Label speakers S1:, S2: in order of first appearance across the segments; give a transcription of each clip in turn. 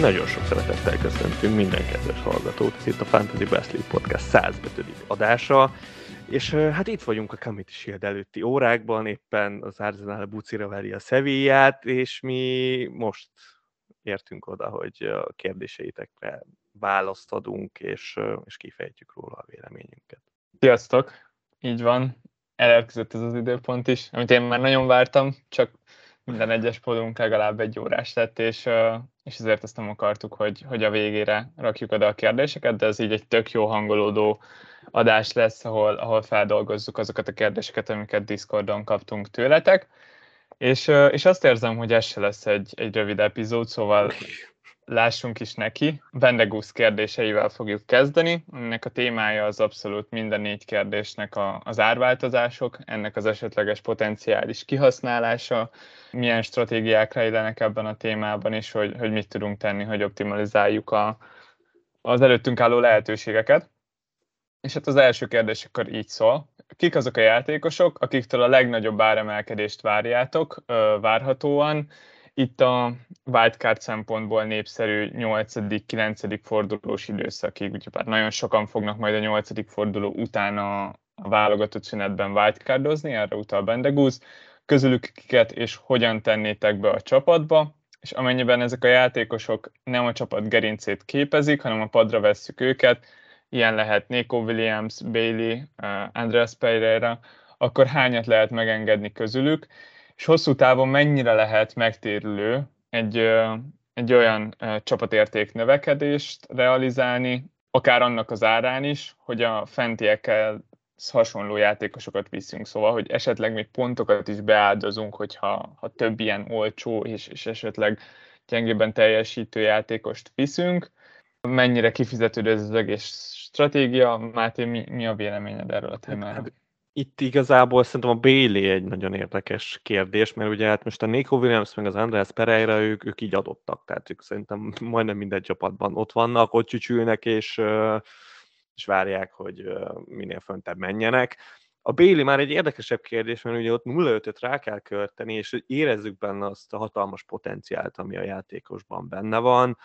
S1: Nagyon sok szeretettel köszöntünk minden kedves hallgatót, ez itt a Fantasy League Podcast 105. adása, és hát itt vagyunk a Committee Shield előtti órákban, éppen az Arsenal bucira veri a Sevillát, és mi most értünk oda, hogy a kérdéseitekre választ adunk, és, és kifejtjük róla a véleményünket.
S2: Sziasztok! Így van, elérkezett ez az időpont is, amit én már nagyon vártam, csak minden egyes podunk legalább egy órás lett, és, és ezért ezt nem akartuk, hogy, hogy a végére rakjuk oda a kérdéseket, de ez így egy tök jó hangolódó adás lesz, ahol, ahol feldolgozzuk azokat a kérdéseket, amiket Discordon kaptunk tőletek. És, és azt érzem, hogy ez se lesz egy, egy rövid epizód, szóval lássunk is neki. Vendegusz kérdéseivel fogjuk kezdeni. Ennek a témája az abszolút minden négy kérdésnek a, az árváltozások, ennek az esetleges potenciális kihasználása, milyen stratégiák rejlenek ebben a témában, és hogy, hogy mit tudunk tenni, hogy optimalizáljuk a, az előttünk álló lehetőségeket. És hát az első kérdés akkor így szól. Kik azok a játékosok, akiktől a legnagyobb áremelkedést várjátok várhatóan, itt a wildcard szempontból népszerű 8.-9. fordulós időszakig, úgyhogy már nagyon sokan fognak majd a 8. forduló után a, a válogatott szünetben wildcardozni, erre utal Bendegúz, közülük kiket és hogyan tennétek be a csapatba, és amennyiben ezek a játékosok nem a csapat gerincét képezik, hanem a padra vesszük őket, ilyen lehet Nico Williams, Bailey, uh, Andreas Pereira, akkor hányat lehet megengedni közülük, és hosszú távon mennyire lehet megtérülő egy, egy olyan csapatérték növekedést realizálni, akár annak az árán is, hogy a fentiekkel hasonló játékosokat viszünk, szóval, hogy esetleg még pontokat is beáldozunk, hogyha ha több ilyen olcsó és, és esetleg gyengében teljesítő játékost viszünk. Mennyire kifizetődő ez az egész stratégia? Máté, mi, mi a véleményed erről a témáról?
S1: Itt igazából szerintem a Bailey egy nagyon érdekes kérdés, mert ugye hát most a Nico Williams meg az András Pereira, ők, ők így adottak, tehát ők szerintem majdnem minden csapatban ott vannak, ott csücsülnek, és, és várják, hogy minél föntebb menjenek. A Bailey már egy érdekesebb kérdés, mert ugye ott 0-5-öt rá kell körteni, és érezzük benne azt a hatalmas potenciált, ami a játékosban benne van.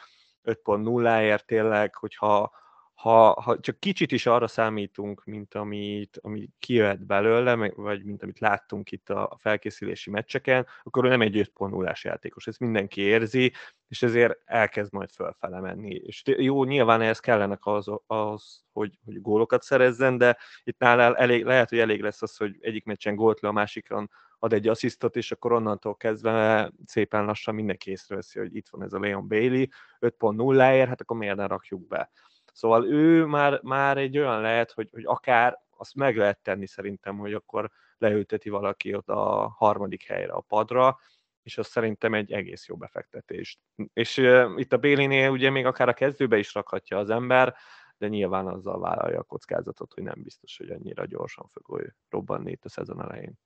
S1: 5.0-ért tényleg, hogyha ha, ha csak kicsit is arra számítunk, mint amit, ami kijöhet belőle, vagy mint amit láttunk itt a felkészülési meccseken, akkor ő nem egy 5.0-ás játékos, ezt mindenki érzi, és ezért elkezd majd fölfele menni. És jó, nyilván ehhez kellene az, az hogy, hogy gólokat szerezzen, de itt nála elég, lehet, hogy elég lesz az, hogy egyik meccsen gólt le, a másikon ad egy asszisztot, és akkor onnantól kezdve szépen lassan mindenki észreveszi, hogy itt van ez a Leon Bailey, 5.0-ért, hát akkor miért ne rakjuk be. Szóval ő már, már egy olyan lehet, hogy, hogy akár azt meg lehet tenni szerintem, hogy akkor leülteti valaki ott a harmadik helyre a padra, és az szerintem egy egész jó befektetés. És uh, itt a Bélinél ugye még akár a kezdőbe is rakhatja az ember, de nyilván azzal vállalja a kockázatot, hogy nem biztos, hogy annyira gyorsan fog robbanni itt a szezon elején.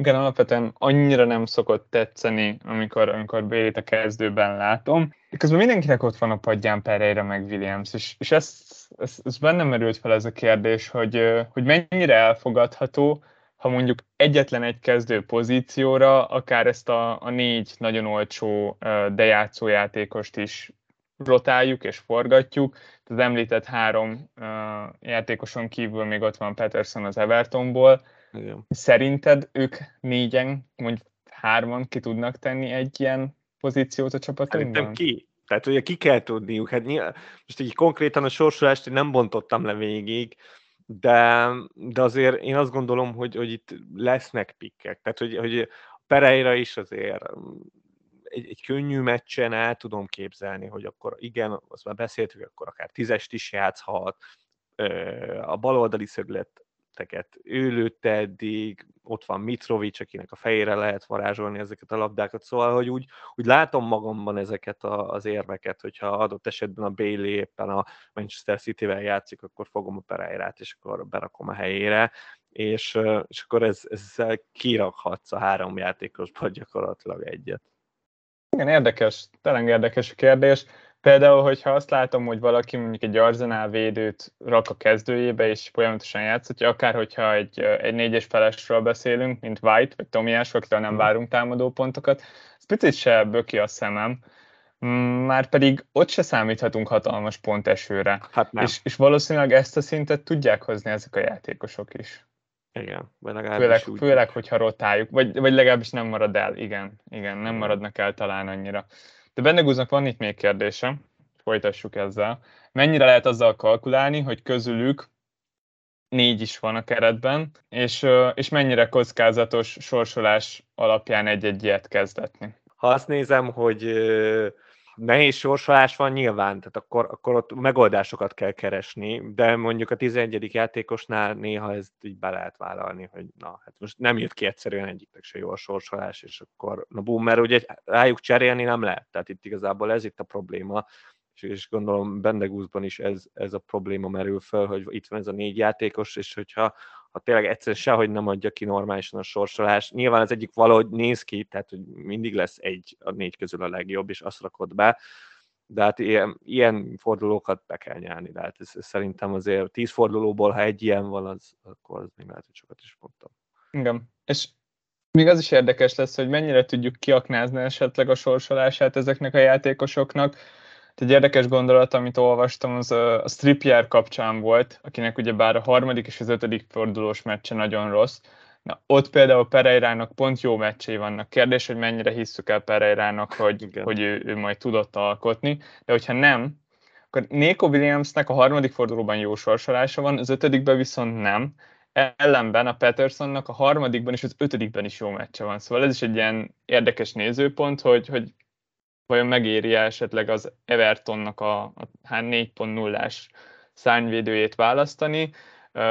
S2: Igen, alapvetően annyira nem szokott tetszeni, amikor, amikor Bélit a kezdőben látom. Közben mindenkinek ott van a padján Pereira meg Williams, és, és ez, ez, ez bennem merült fel ez a kérdés, hogy, hogy mennyire elfogadható, ha mondjuk egyetlen egy kezdő pozícióra, akár ezt a, a négy nagyon olcsó de játszójátékost is rotáljuk és forgatjuk. Az említett három játékoson kívül még ott van Peterson az Evertonból, igen. Szerinted ők négyen, mondjuk hárman ki tudnak tenni egy ilyen pozíciót a csapatunkban?
S1: Szerintem ki. Tehát ugye ki kell tudniuk. Hát nyilván, most így konkrétan a sorsolást nem bontottam le végig, de, de azért én azt gondolom, hogy, hogy itt lesznek pikkek. Tehát, hogy, hogy Pereira is azért egy, egy könnyű meccsen el tudom képzelni, hogy akkor igen, azt már beszéltük, akkor akár tízest is játszhat, a baloldali szöglet teket ő lőtte eddig, ott van Mitrovic, akinek a fejére lehet varázsolni ezeket a labdákat, szóval, hogy úgy, úgy látom magamban ezeket a, az érveket, hogyha adott esetben a Bailey éppen a Manchester City-vel játszik, akkor fogom a Pereirát, és akkor berakom a helyére, és, és akkor ez, ezzel kirakhatsz a három játékosból gyakorlatilag egyet.
S2: Igen, érdekes, tényleg érdekes a kérdés. Például, hogyha azt látom, hogy valaki mondjuk egy Arzenál védőt rak a kezdőjébe, és folyamatosan játszhatja, akár hogyha egy, egy négyes felesről beszélünk, mint White, vagy Tomiás, akitől nem mhm. várunk támadó pontokat, ez picit se böki a szemem, már pedig ott se számíthatunk hatalmas pontesőre.
S1: Hát nem.
S2: És, és valószínűleg ezt a szintet tudják hozni ezek a játékosok is.
S1: Igen,
S2: vagy főleg,
S1: úgy.
S2: főleg, hogyha rotáljuk, vagy, vagy legalábbis nem marad el, igen, igen, nem maradnak el talán annyira. De Bendegúznak van itt még kérdése, folytassuk ezzel. Mennyire lehet azzal kalkulálni, hogy közülük négy is van a keretben, és, és mennyire kockázatos sorsolás alapján egy-egy ilyet kezdetni?
S1: Ha azt nézem, hogy nehéz sorsolás van nyilván, tehát akkor, akkor ott megoldásokat kell keresni, de mondjuk a 11. játékosnál néha ezt így be lehet vállalni, hogy na, hát most nem jött ki egyszerűen egyiknek se jó a sorsolás, és akkor na bum, mert ugye rájuk cserélni nem lehet, tehát itt igazából ez itt a probléma, és, és gondolom Bendegúzban is ez, ez a probléma merül fel, hogy itt van ez a négy játékos, és hogyha ha tényleg egyszerűen sehogy nem adja ki normálisan a sorsolás. Nyilván az egyik valahogy néz ki, tehát hogy mindig lesz egy a négy közül a legjobb, és azt rakod be, de hát ilyen, ilyen fordulókat be kell nyerni, de hát ez, ez szerintem azért tíz fordulóból, ha egy ilyen van, az, akkor az még lehet, hogy sokat is mondtam.
S2: Igen, és még az is érdekes lesz, hogy mennyire tudjuk kiaknázni esetleg a sorsolását ezeknek a játékosoknak, egy érdekes gondolat, amit olvastam, az a Strippier kapcsán volt, akinek ugye bár a harmadik és az ötödik fordulós meccse nagyon rossz. Na, ott például Pereirának pont jó meccsei vannak. Kérdés, hogy mennyire hisszük el Pereirának, hogy, hogy ő, ő majd tudott alkotni, de hogyha nem, akkor Nico Williamsnek a harmadik fordulóban jó sorsolása van, az ötödikben viszont nem. Ellenben a Petersonnak a harmadikban és az ötödikben is jó meccse van. Szóval ez is egy ilyen érdekes nézőpont, hogy, hogy vajon megéri esetleg az Evertonnak a, a 4.0-ás szárnyvédőjét választani,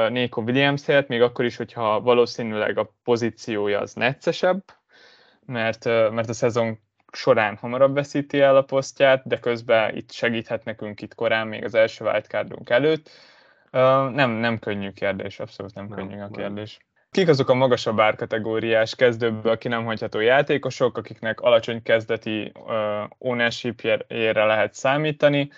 S2: Nico Williams helyett, még akkor is, hogyha valószínűleg a pozíciója az neccesebb, mert, mert a szezon során hamarabb veszíti el a posztját, de közben itt segíthet nekünk itt korán, még az első wildcardunk előtt. Nem, nem könnyű kérdés, abszolút nem, nem könnyű a kérdés. Nem. Kik azok a magasabb árkategóriás kezdőbből ki nem hagyható játékosok, akiknek alacsony kezdeti uh, ownership-ére lehet számítani,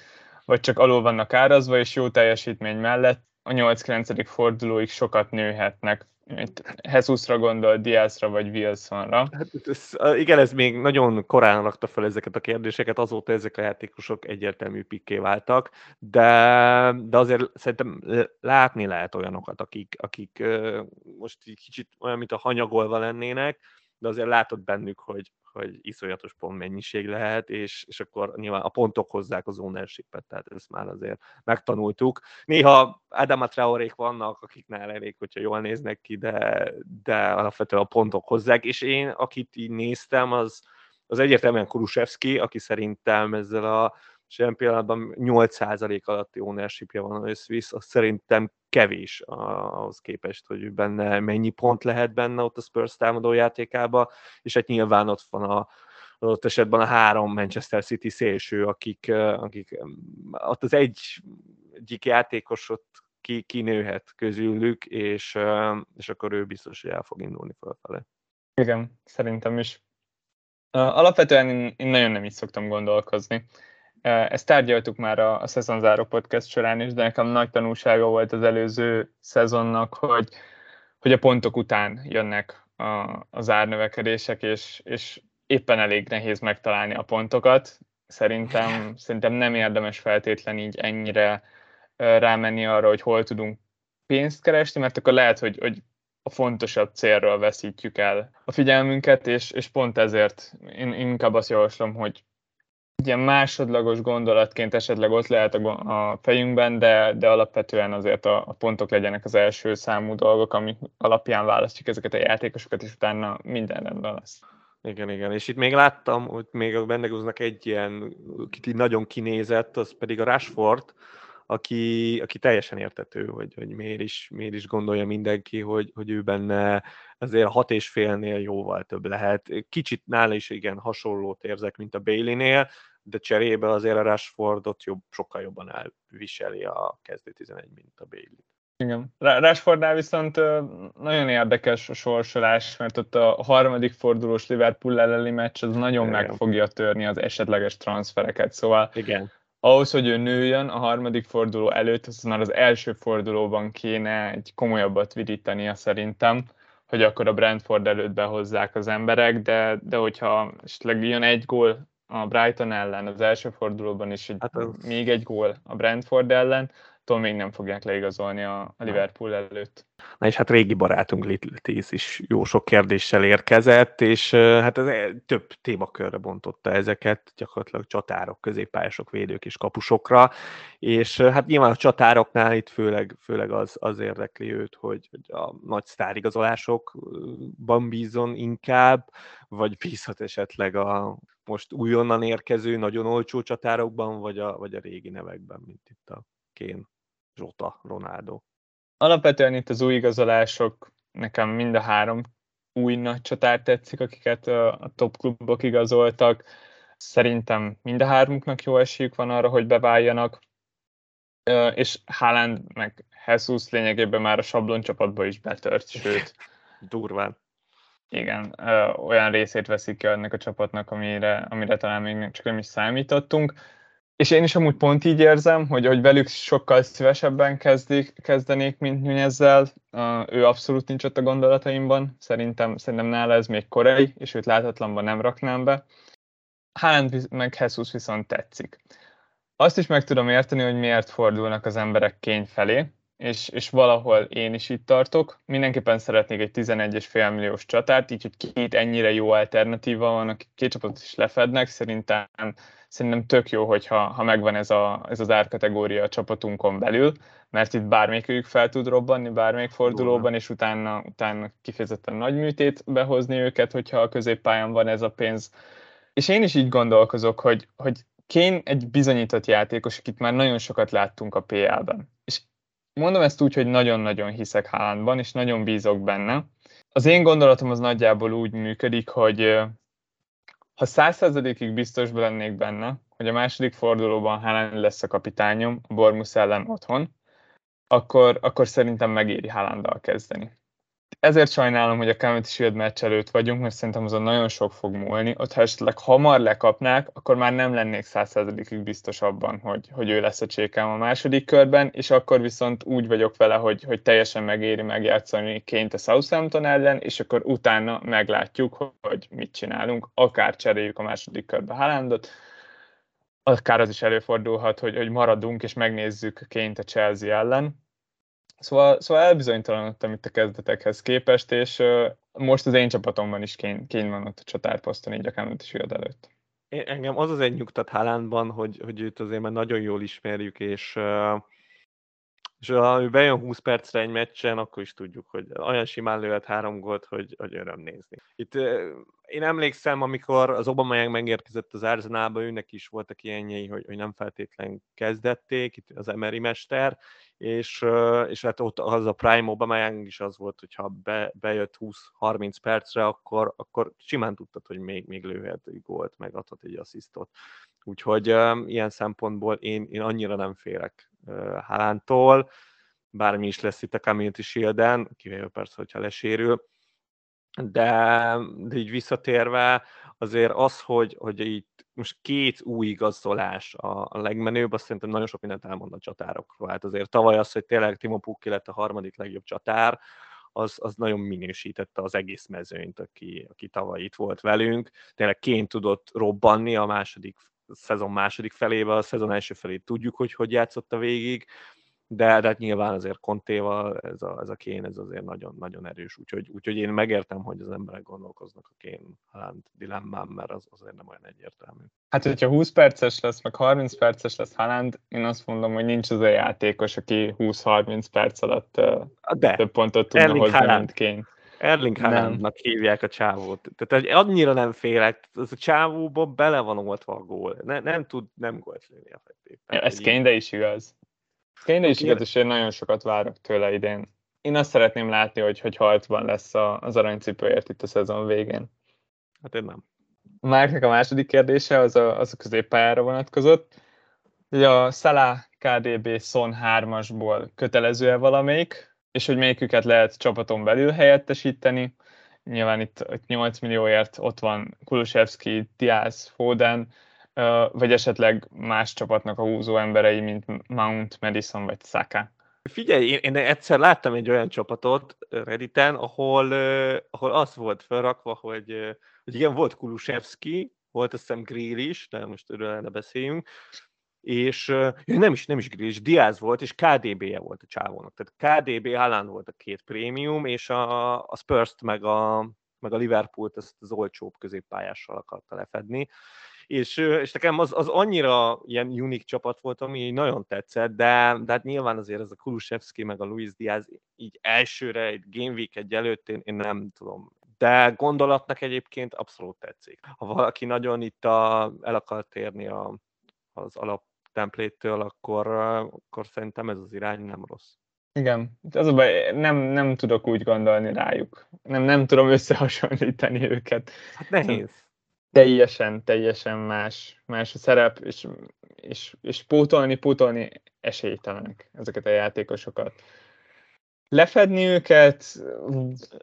S2: vagy csak alul vannak árazva, és jó teljesítmény mellett a 8-9. fordulóig sokat nőhetnek. Jesusra gondol, Diazra vagy Wilsonra.
S1: Hát, ez, igen, ez még nagyon korán rakta fel ezeket a kérdéseket, azóta ezek a játékosok egyértelmű pikké váltak, de, de azért szerintem látni lehet olyanokat, akik, akik most egy kicsit olyan, mint a hanyagolva lennének, de azért látod bennük, hogy, hogy iszonyatos pont mennyiség lehet, és, és akkor nyilván a pontok hozzák az ownership tehát ezt már azért megtanultuk. Néha Adama Traorék vannak, akiknál elég, hogyha jól néznek ki, de, de alapvetően a pontok hozzák, és én, akit így néztem, az, az egyértelműen Kuruszewski, aki szerintem ezzel a jelen pillanatban 8% alatti ownershipja van a Swiss, az szerintem kevés ahhoz képest, hogy benne mennyi pont lehet benne ott a Spurs támadó játékába, és hát nyilván ott van a, adott esetben a három Manchester City szélső, akik, akik ott az egy, egyik játékos ott ki, kinőhet közülük, és, és akkor ő biztos, hogy el fog indulni felfelé.
S2: Igen, szerintem is. Alapvetően én, én nagyon nem is szoktam gondolkozni. Ezt tárgyaltuk már a, a szezonzáró podcast során is, de nekem nagy tanulsága volt az előző szezonnak, hogy, hogy a pontok után jönnek a, az árnövekedések, és, és éppen elég nehéz megtalálni a pontokat. Szerintem, szerintem nem érdemes feltétlenül így ennyire rámenni arra, hogy hol tudunk pénzt keresni, mert akkor lehet, hogy, hogy a fontosabb célról veszítjük el a figyelmünket, és, és pont ezért én inkább azt javaslom, hogy ilyen másodlagos gondolatként esetleg ott lehet a, fejünkben, de, de alapvetően azért a, a pontok legyenek az első számú dolgok, ami alapján választjuk ezeket a játékosokat, és utána minden rendben lesz.
S1: Igen, igen. És itt még láttam, hogy még a Bendegúznak egy ilyen, kit így nagyon kinézett, az pedig a Rashford, aki, aki teljesen értető, hogy, hogy miért, is, miért is gondolja mindenki, hogy, hogy ő benne azért hat és félnél jóval több lehet. Kicsit nála is igen hasonlót érzek, mint a Bailey-nél, de cserébe azért a Rashfordot jobb, sokkal jobban elviseli a kezdő 11, mint a Bailey.
S2: Igen. Rashfordnál viszont nagyon érdekes a sorsolás, mert ott a harmadik fordulós Liverpool elleni meccs az nagyon Igen. meg fogja törni az esetleges transfereket, szóval
S1: Igen
S2: ahhoz, hogy ő nőjön a harmadik forduló előtt, az már az első fordulóban kéne egy komolyabbat vidítania szerintem, hogy akkor a Brentford előtt behozzák az emberek, de, de hogyha esetleg jön egy gól a Brighton ellen az első fordulóban is egy, hát az... még egy gól a Brentford ellen, attól még nem fogják leigazolni a, Liverpool előtt.
S1: Na és hát régi barátunk Little Tease is jó sok kérdéssel érkezett, és hát ez több témakörre bontotta ezeket, gyakorlatilag csatárok, középpályások, védők és kapusokra, és hát nyilván a csatároknál itt főleg, főleg az, az érdekli őt, hogy a nagy sztárigazolásokban bízon inkább, vagy bízhat esetleg a most újonnan érkező, nagyon olcsó csatárokban, vagy a, vagy a régi nevekben, mint itt a Kén, Zsota, Ronaldo.
S2: Alapvetően itt az új igazolások, nekem mind a három új nagy csatár tetszik, akiket a top klubok igazoltak. Szerintem mind a hármuknak jó esélyük van arra, hogy beváljanak, és Haaland meg Jesus lényegében már a sablon csapatba is betört, sőt.
S1: Durván.
S2: Igen, olyan részét veszik ki ennek a csapatnak, amire, amire talán még csak nem is számítottunk. És én is amúgy pont így érzem, hogy, hogy velük sokkal szívesebben kezdik, kezdenék, mint Nunezzel. Uh, ő abszolút nincs ott a gondolataimban. Szerintem, szerintem nála ez még korai, és őt láthatlanban nem raknám be. Haaland meg Jesus viszont tetszik. Azt is meg tudom érteni, hogy miért fordulnak az emberek kény felé, és, és valahol én is itt tartok. Mindenképpen szeretnék egy 11,5 milliós csatárt, így, hogy két ennyire jó alternatíva van, akik két csapatot is lefednek. Szerintem, szerintem tök jó, hogyha ha megvan ez, a, ez az árkategória a csapatunkon belül, mert itt bármelyikük fel tud robbanni, bármelyik fordulóban, és utána, utána kifejezetten nagy műtét behozni őket, hogyha a középpályán van ez a pénz. És én is így gondolkozok, hogy, hogy Kén egy bizonyított játékos, akit már nagyon sokat láttunk a PL-ben. És mondom ezt úgy, hogy nagyon-nagyon hiszek Haalandban, és nagyon bízok benne. Az én gondolatom az nagyjából úgy működik, hogy ha százszerzadékig biztos lennék benne, hogy a második fordulóban Haaland lesz a kapitányom a Bormus ellen otthon, akkor, akkor szerintem megéri Haalanddal kezdeni ezért sajnálom, hogy a Community Shield meccs előtt vagyunk, mert szerintem azon nagyon sok fog múlni. Ott ha esetleg hamar lekapnák, akkor már nem lennék százszerzalékig biztos abban, hogy, hogy ő lesz a csékám a második körben, és akkor viszont úgy vagyok vele, hogy, hogy teljesen megéri megjátszani ként a Southampton ellen, és akkor utána meglátjuk, hogy mit csinálunk. Akár cseréljük a második körbe Haalandot, akár az is előfordulhat, hogy, hogy maradunk és megnézzük ként a Chelsea ellen Szóval, szóval elbizonytalanodtam itt a kezdetekhez képest, és most az én csapatomban is kény, kény van ott a csatárposzton, így a Cameron előtt.
S1: Engem az az egy nyugtat Haalandban, hogy, hogy őt azért már nagyon jól ismerjük, és uh, és ha ő bejön 20 percre egy meccsen, akkor is tudjuk, hogy olyan simán lőhet három gólt, hogy, hogy öröm nézni. Itt én emlékszem, amikor az Obama megérkezett az Arsenalba, őnek is voltak ilyenjei, hogy, hogy nem feltétlen kezdették, itt az Emery mester, és, és hát ott az a Prime Obama is az volt, hogyha be, bejött 20-30 percre, akkor, akkor simán tudtad, hogy még, még lőhet egy gólt, meg adhat egy asszisztot. Úgyhogy ilyen szempontból én, én annyira nem félek Halántól, bármi is lesz itt a Community Shield-en, kivéve persze, hogyha lesérül, de, de így visszatérve azért az, hogy, hogy itt most két új igazolás a, a legmenőbb, azt szerintem nagyon sok mindent elmond a csatárokról. Hát azért tavaly az, hogy tényleg Timo Pukki lett a harmadik legjobb csatár, az, az nagyon minősítette az egész mezőnyt, aki, aki tavaly itt volt velünk. Tényleg ként tudott robbanni a második szezon második felébe, a szezon első felét tudjuk, hogy hogy játszott a végig, de, de hát nyilván azért Kontéval ez a, ez a kén, ez azért nagyon, nagyon erős, úgyhogy, úgyhogy én megértem, hogy az emberek gondolkoznak a kén Haaland dilemmám, mert az azért nem olyan egyértelmű.
S2: Hát, hogyha 20 perces lesz, meg 30 perces lesz Haaland, én azt mondom, hogy nincs az a játékos, aki 20-30 perc alatt de, több pontot tudna Erling hozni, Haaland. mint kén.
S1: Erling Haalandnak hívják a csávót. Tehát annyira nem félek, az a csávóba bele van oltva a gól. Ne, nem tud nem gólt lőni
S2: effektív. Ja, ez Kényde is igaz. Kényde is igaz, és én nagyon sokat várok tőle idén. Én azt szeretném látni, hogy, hogy harcban lesz az aranycipőért itt a szezon végén.
S1: Hát én nem.
S2: Márknak a második kérdése az a, az a középpályára vonatkozott. Ugye a Salah KDB Son 3-asból kötelező-e valamelyik? És hogy melyiküket lehet csapaton belül helyettesíteni. Nyilván itt 8 millióért ott van Kulusevski, Diaz, Foden, vagy esetleg más csapatnak a húzó emberei, mint Mount, Madison vagy Saka.
S1: Figyelj, én, egyszer láttam egy olyan csapatot Redditen, ahol, ahol az volt felrakva, hogy, hogy igen, volt Kulusevski, volt azt hiszem Grill is, de most erről ne beszéljünk, és nem is, nem is Grill is, Diaz volt, és KDB-je volt a csávónak. Tehát KDB, Haaland volt a két prémium, és a, a Spurs-t meg a, meg a Liverpoolt ezt az olcsóbb középpályással akarta lefedni. És, és nekem az, az annyira ilyen unik csapat volt, ami nagyon tetszett, de, de hát nyilván azért ez a Kulusevski meg a Luis Diaz így elsőre, egy Game Week egy előtt én, én nem tudom. De gondolatnak egyébként abszolút tetszik. Ha valaki nagyon itt a, el akar térni a, az alap templéttől, akkor, akkor szerintem ez az irány nem rossz.
S2: Igen, az a baj, nem, nem tudok úgy gondolni rájuk. Nem, nem tudom összehasonlítani őket.
S1: Hát nehéz.
S2: Teljesen, teljesen más, más a szerep, és, és, és pótolni, pótolni esélytelenek ezeket a játékosokat. Lefedni őket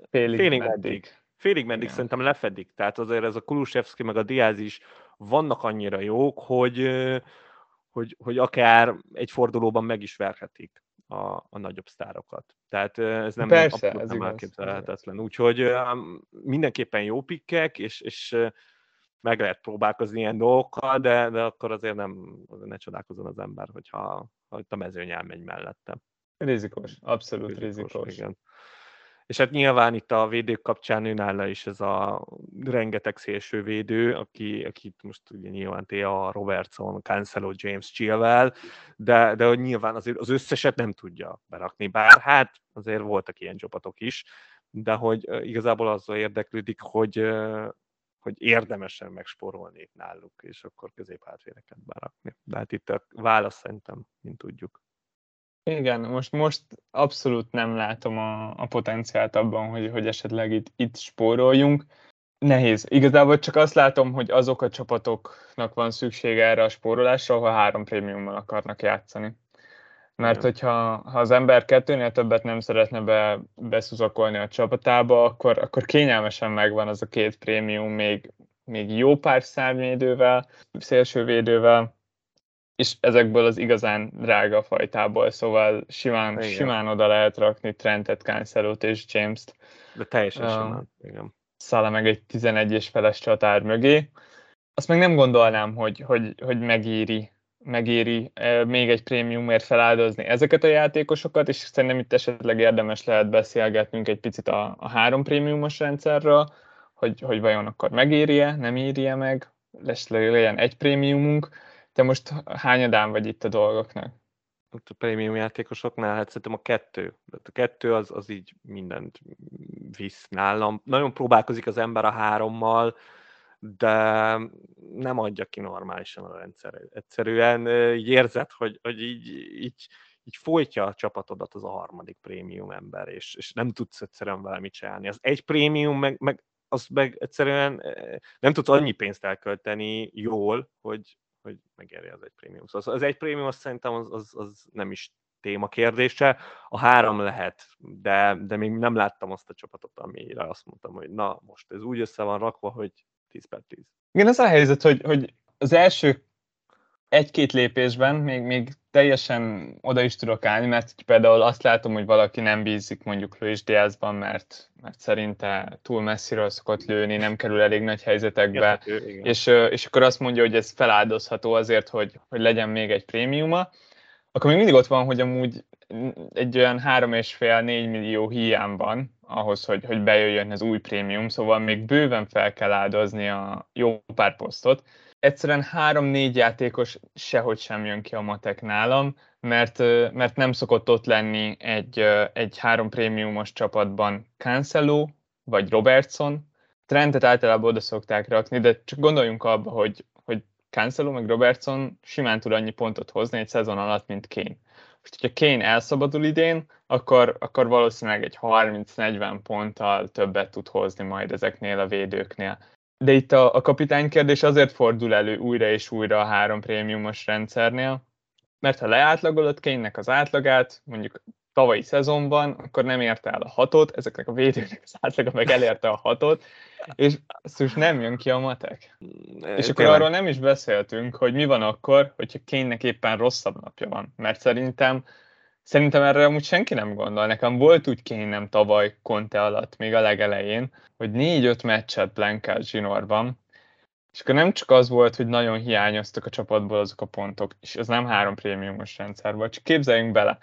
S2: félig, félig meddig. meddig.
S1: Félig meddig ja. szerintem lefedik. Tehát azért ez a Kulusevski meg a Diaz is vannak annyira jók, hogy, hogy, hogy akár egy fordulóban meg is verhetik a, a nagyobb sztárokat. Tehát ez nem,
S2: Persze, ez
S1: nem elképzelhetetlen. Úgyhogy mindenképpen jó pikkek, és, és meg lehet próbálkozni ilyen dolgokkal, de, de akkor azért nem ne csodálkozon az ember, hogyha, ha a mezőny elmegy mellette.
S2: Rizikos, abszolút rizikos. rizikos.
S1: Igen. És hát nyilván itt a védők kapcsán őnála is ez a rengeteg szélső védő, aki, akit most ugye nyilván a Robertson, Cancelo, James Chilwell, de, de nyilván azért az összeset nem tudja berakni, bár hát azért voltak ilyen csapatok is, de hogy igazából azzal érdeklődik, hogy, hogy érdemesen megsporolni náluk, és akkor középhátvédeket berakni. De hát itt a válasz szerintem, mint tudjuk.
S2: Igen, most, most abszolút nem látom a, a potenciált abban, hogy, hogy esetleg itt, itt spóroljunk. Nehéz. Igazából csak azt látom, hogy azok a csapatoknak van szüksége erre a spórolásra, ahol három prémiummal akarnak játszani. Mert hogyha ha az ember kettőnél többet nem szeretne be, beszuzakolni a csapatába, akkor, akkor kényelmesen megvan az a két prémium még, még jó pár szárnyvédővel, szélsővédővel, és ezekből az igazán drága fajtából, szóval simán, simán oda lehet rakni Trentet, cancelo és James-t.
S1: De teljesen uh, simán, igen.
S2: Szála meg egy 11 és feles csatár mögé. Azt meg nem gondolnám, hogy, hogy, hogy megéri, megéri még egy prémiumért feláldozni ezeket a játékosokat, és szerintem itt esetleg érdemes lehet beszélgetnünk egy picit a, a három prémiumos rendszerről, hogy, hogy vajon akkor megéri-e, nem éri-e meg, lesz legyen egy prémiumunk, te most hányadán vagy itt a dolgoknak?
S1: A prémium játékosoknál, hát szerintem a kettő. A kettő az, az így mindent visz nálam. Nagyon próbálkozik az ember a hárommal, de nem adja ki normálisan a rendszer. Egyszerűen így érzed, hogy, hogy így, így, így folytja a csapatodat az a harmadik prémium ember, és, és nem tudsz egyszerűen vele mit csinálni. Az egy prémium meg, meg az meg egyszerűen nem tudsz annyi pénzt elkölteni jól, hogy, hogy megéri az egy prémium. Szóval az egy prémium azt szerintem az, az, az nem is téma kérdése. A három lehet, de, de még nem láttam azt a csapatot, amire azt mondtam, hogy na, most ez úgy össze van rakva, hogy 10 per 10.
S2: Igen, az a helyzet, hogy, hogy az első egy-két lépésben még, még teljesen oda is tudok állni, mert például azt látom, hogy valaki nem bízik mondjuk Luis Diazban, mert, mert szerinte túl messziről szokott lőni, nem kerül elég nagy helyzetekbe, Érthető, és, és akkor azt mondja, hogy ez feláldozható azért, hogy, hogy legyen még egy prémiuma, akkor még mindig ott van, hogy amúgy egy olyan 3,5-4 millió hiány van ahhoz, hogy, hogy bejöjjön az új prémium, szóval még bőven fel kell áldozni a jó pár posztot, egyszerűen három-négy játékos sehogy sem jön ki a matek nálam, mert, mert nem szokott ott lenni egy, egy három prémiumos csapatban Cancelo vagy Robertson. Trentet általában oda szokták rakni, de csak gondoljunk abba, hogy, hogy Cancelo meg Robertson simán tud annyi pontot hozni egy szezon alatt, mint Kane. Most, hogyha Kane elszabadul idén, akkor, akkor valószínűleg egy 30-40 ponttal többet tud hozni majd ezeknél a védőknél. De itt a, a kapitány kérdés azért fordul elő újra és újra a három prémiumos rendszernél, mert ha leátlagolod kénynek az átlagát, mondjuk tavalyi szezonban, akkor nem érte el a hatot, ezeknek a védőknek az átlaga meg elérte a hatot, és most nem jön ki a matek. Mm, és akkor arról nem is beszéltünk, hogy mi van akkor, hogyha kénynek éppen rosszabb napja van. Mert szerintem Szerintem erre amúgy senki nem gondol. Nekem volt úgy kényem tavaly Conte alatt, még a legelején, hogy négy-öt meccset blankált zsinórban, És akkor nem csak az volt, hogy nagyon hiányoztak a csapatból azok a pontok, és ez nem három prémiumos rendszer volt, csak képzeljünk bele,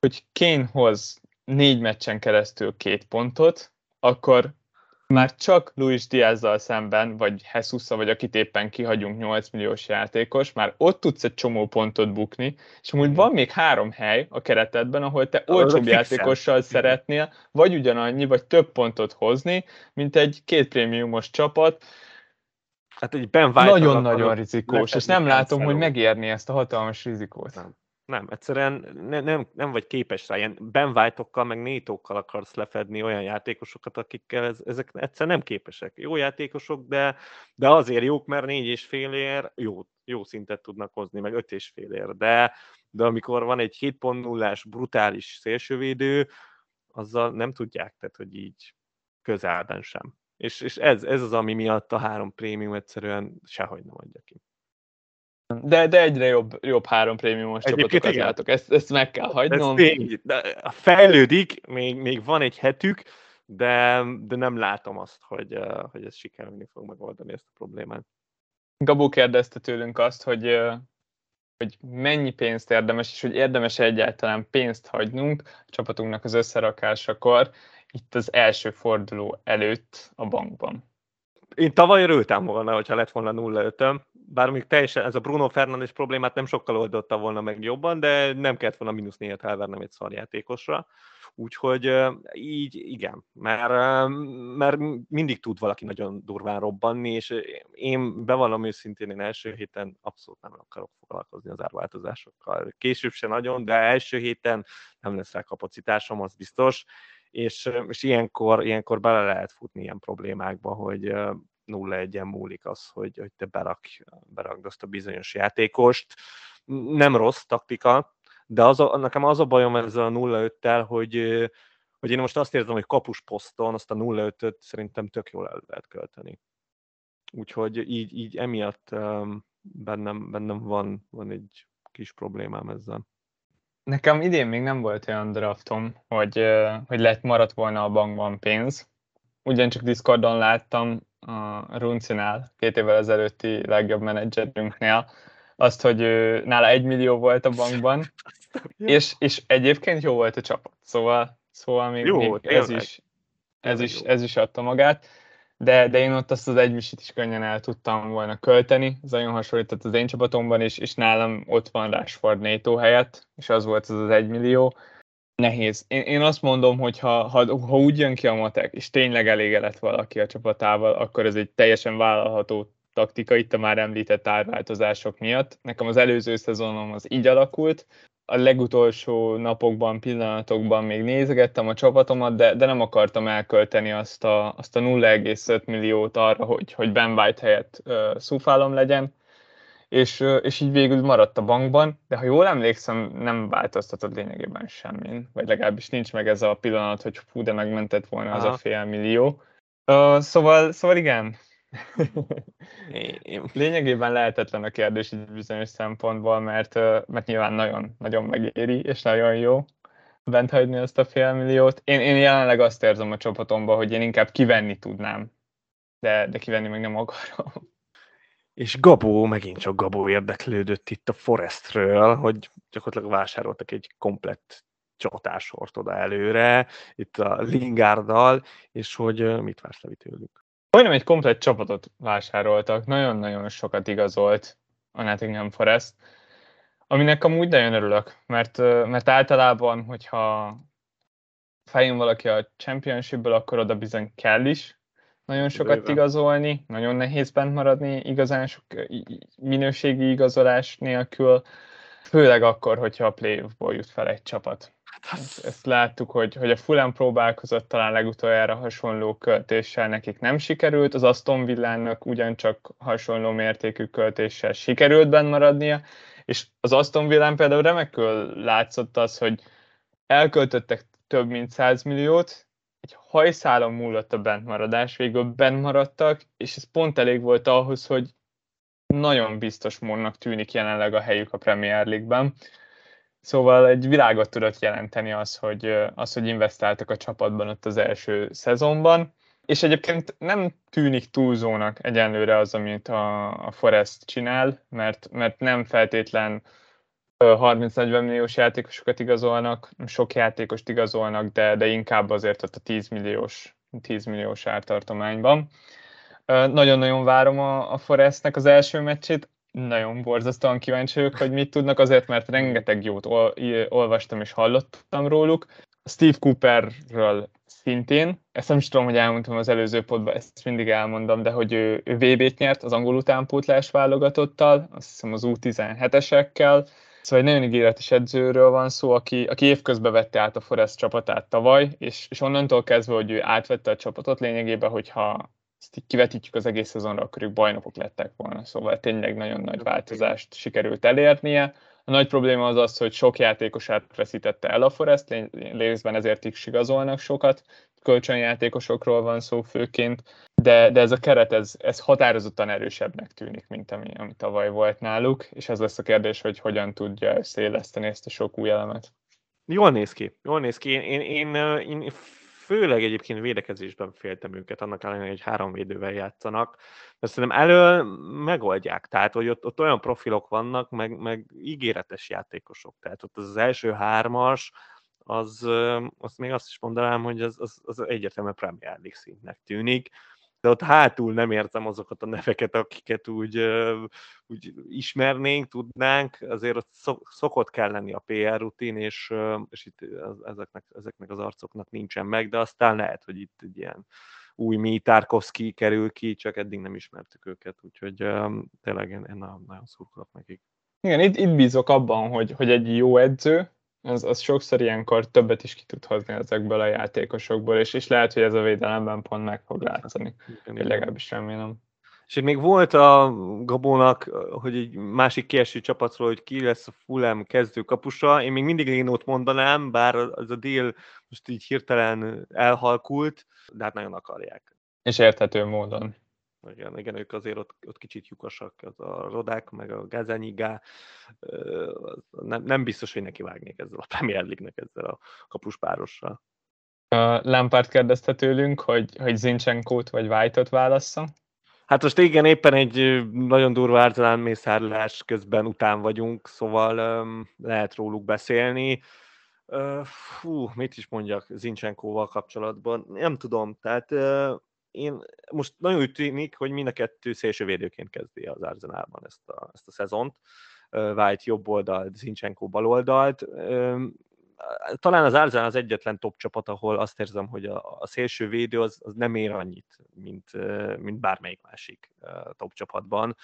S2: hogy Kane hoz négy meccsen keresztül két pontot, akkor már csak Luis Diazzal szemben, vagy jesus vagy akit éppen kihagyunk 8 milliós játékos, már ott tudsz egy csomó pontot bukni, és amúgy van még három hely a keretedben, ahol te olcsóbb játékossal szeretnél, vagy ugyanannyi, vagy több pontot hozni, mint egy két prémiumos csapat.
S1: Hát egy Ben
S2: Nagyon-nagyon rizikós, és nem látom, hogy megérni ezt a hatalmas rizikót.
S1: Nem nem, egyszerűen ne, nem, nem vagy képes rá, ilyen Ben White-okkal, meg Nétókkal akarsz lefedni olyan játékosokat, akikkel ez, ezek egyszerűen nem képesek. Jó játékosok, de, de azért jók, mert négy és fél ér jó, jó szintet tudnak hozni, meg öt és fél ér, de, de amikor van egy 7.0-ás brutális szélsővédő, azzal nem tudják, tehát hogy így közelben sem. És, és ez, ez az, ami miatt a három prémium egyszerűen sehogy nem adja ki.
S2: De, de egyre jobb, jobb három prémiumos csapatokat látok, ezt, ezt meg kell hagynom. Ez tény,
S1: de fejlődik, még, még van egy hetük, de, de nem látom azt, hogy, hogy ez sikerülni fog megoldani ezt a problémát.
S2: Gabó kérdezte tőlünk azt, hogy, hogy mennyi pénzt érdemes, és hogy érdemes egyáltalán pénzt hagynunk a csapatunknak az összerakásakor, itt az első forduló előtt a bankban.
S1: Én tavaly örültem volna, hogyha lett volna 0 5 bár még teljesen ez a Bruno Fernandes problémát nem sokkal oldotta volna meg jobban, de nem kellett volna mínusz négyet elvernem egy szarjátékosra. Úgyhogy így igen, mert, mert mindig tud valaki nagyon durván robbanni, és én bevallom őszintén, én első héten abszolút nem akarok foglalkozni az árváltozásokkal. Később se nagyon, de első héten nem lesz rá kapacitásom, az biztos, és, és ilyenkor, ilyenkor bele lehet futni ilyen problémákba, hogy 0-1-en múlik az, hogy, hogy te berak, berakd azt a bizonyos játékost. Nem rossz taktika, de az a, nekem az a bajom ezzel a 0-5-tel, hogy, hogy én most azt érzem, hogy kapus poszton azt a 0-5-öt szerintem tök jól el lehet költeni. Úgyhogy így, így emiatt bennem, bennem van, van egy kis problémám ezzel.
S2: Nekem idén még nem volt olyan draftom, hogy, hogy lett maradt volna a bankban pénz. Ugyancsak Discordon láttam a Runcinál, két évvel ezelőtti legjobb menedzserünknél, azt, hogy ő, nála egy millió volt a bankban, és, és egyébként jó volt a csapat, szóval, szóval még, jó, még ez, is, ez, is, ez is adta magát, de, de én ott azt az egymisit is könnyen el tudtam volna költeni, ez nagyon hasonlított az én csapatomban is, és nálam ott van Rashford NATO helyett, és az volt az az egymillió, nehéz. Én, én azt mondom, hogy ha, ha, ha úgy jön ki a matek, és tényleg elégedett valaki a csapatával, akkor ez egy teljesen vállalható taktika itt a már említett árváltozások miatt. Nekem az előző szezonom az így alakult, a legutolsó napokban, pillanatokban még nézegettem a csapatomat, de, de nem akartam elkölteni azt a, azt a 0,5 milliót arra, hogy, hogy Ben White helyett uh, szufálom legyen és, és így végül maradt a bankban, de ha jól emlékszem, nem változtatott lényegében semmin, vagy legalábbis nincs meg ez a pillanat, hogy fú, de megmentett volna Aha. az a fél millió. Uh, szóval, szóval igen, Lényegében lehetetlen a kérdés egy bizonyos szempontból, mert, mert nyilván nagyon, nagyon megéri, és nagyon jó bent hagyni azt a fél milliót. Én, én jelenleg azt érzem a csapatomban, hogy én inkább kivenni tudnám, de, de kivenni meg nem akarom.
S1: És Gabó, megint csak Gabó érdeklődött itt a Forestről, hogy gyakorlatilag vásároltak egy komplett csatásort oda előre, itt a Lingárdal, és hogy mit vársz Levi tőlük?
S2: Majdnem egy komplett csapatot vásároltak, nagyon-nagyon sokat igazolt a Nottingham Forest, aminek amúgy nagyon örülök, mert, mert általában, hogyha feljön valaki a championshipből, akkor oda bizony kell is, nagyon sokat Bőven. igazolni, nagyon nehéz bent maradni igazán sok minőségi igazolás nélkül, főleg akkor, hogyha a playoffból jut fel egy csapat. Hát ezt, ezt láttuk, hogy, hogy a Fulham próbálkozott talán legutoljára hasonló költéssel, nekik nem sikerült, az Aston Villának ugyancsak hasonló mértékű költéssel sikerült bent maradnia, és az Aston Villán például remekül látszott az, hogy elköltöttek több mint 100 milliót, egy hajszálon múlott a bentmaradás, végül bent és ez pont elég volt ahhoz, hogy nagyon biztos módnak tűnik jelenleg a helyük a Premier League-ben. Szóval egy világot tudott jelenteni az, hogy, az, hogy investáltak a csapatban ott az első szezonban, És egyébként nem tűnik túlzónak egyenlőre az, amit a, a Forest csinál, mert, mert nem feltétlen 30-40 milliós játékosokat igazolnak, sok játékost igazolnak, de, de inkább azért ott a 10 milliós, 10 milliós ártartományban. Nagyon-nagyon várom a, a Forestnek az első meccsét, nagyon borzasztóan kíváncsi vagyok, hogy mit tudnak, azért, mert rengeteg jót ol, olvastam és hallottam róluk. Steve Cooperről szintén, ezt nem is tudom, hogy elmondtam az előző podban, ezt mindig elmondom, de hogy ő, ő VB-t nyert az angol utánpótlás válogatottal, azt hiszem az U17-esekkel, Szóval egy nagyon ígéretes edzőről van szó, aki, aki évközben vette át a Forest csapatát tavaly, és, és onnantól kezdve, hogy ő átvette a csapatot lényegében, hogyha ezt így kivetítjük az egész szezonra, akkor ők bajnokok lettek volna. Szóval tényleg nagyon nagy változást sikerült elérnie. A nagy probléma az az, hogy sok játékosát veszítette el a Forest, részben ezért is igazolnak sokat, kölcsönjátékosokról van szó főként, de, de ez a keret, ez, ez határozottan erősebbnek tűnik, mint ami, ami tavaly volt náluk, és ez lesz a kérdés, hogy hogyan tudja összeéleszteni ezt a sok új elemet.
S1: Jól néz ki, jól néz ki. Én, én, én, én főleg egyébként védekezésben féltem őket, annak ellenére, hogy három védővel játszanak, de szerintem elől megoldják, tehát hogy ott, ott olyan profilok vannak, meg, meg ígéretes játékosok, tehát ott az, első hármas, az, azt még azt is mondanám, hogy az, az, az egyértelműen Premier League szintnek tűnik, de ott hátul nem értem azokat a neveket, akiket úgy, úgy ismernénk, tudnánk, azért ott szokott kell lenni a PR rutin, és, és itt ezeknek, ezeknek az arcoknak nincsen meg, de aztán lehet, hogy itt egy ilyen új mi Tarkovsky kerül ki, csak eddig nem ismertük őket, úgyhogy tényleg én, én nagyon szurkolok nekik.
S2: Igen, itt, itt bízok abban, hogy, hogy egy jó edző, az, az sokszor ilyenkor többet is ki tud hozni ezekből a játékosokból, és, és lehet, hogy ez a védelemben pont meg fog látszani. Én legalábbis remélem.
S1: És még volt a Gabónak, hogy egy másik kieső csapatról, hogy ki lesz a Fulham kezdőkapusa. Én még mindig Lénót mondanám, bár az a dél most így hirtelen elhalkult, de hát nagyon akarják.
S2: És érthető módon.
S1: Igen, igen, ők azért ott, ott kicsit lyukasak, az a Rodák, meg a Gazanyigá, nem, nem biztos, hogy neki vágnék ezzel a Premier League-nek, ezzel a kapuspárossal.
S2: Lampard kérdezte tőlünk, hogy, hogy Zincsenkót vagy White-ot válassza.
S1: Hát most igen, éppen egy nagyon durva ártalán mészárlás közben után vagyunk, szóval um, lehet róluk beszélni. Uh, fú, mit is mondjak Zincsenkóval kapcsolatban? Nem tudom, tehát uh, én most nagyon úgy tűnik, hogy mind a kettő szélsővédőként kezdi az Arsenalban ezt a, ezt a szezont. White jobb oldalt, Zinchenko bal oldalt. Talán az Arsenal az egyetlen top csapat, ahol azt érzem, hogy a, a szélső védő az, az nem ér annyit, mint, mint bármelyik másik top csapatban.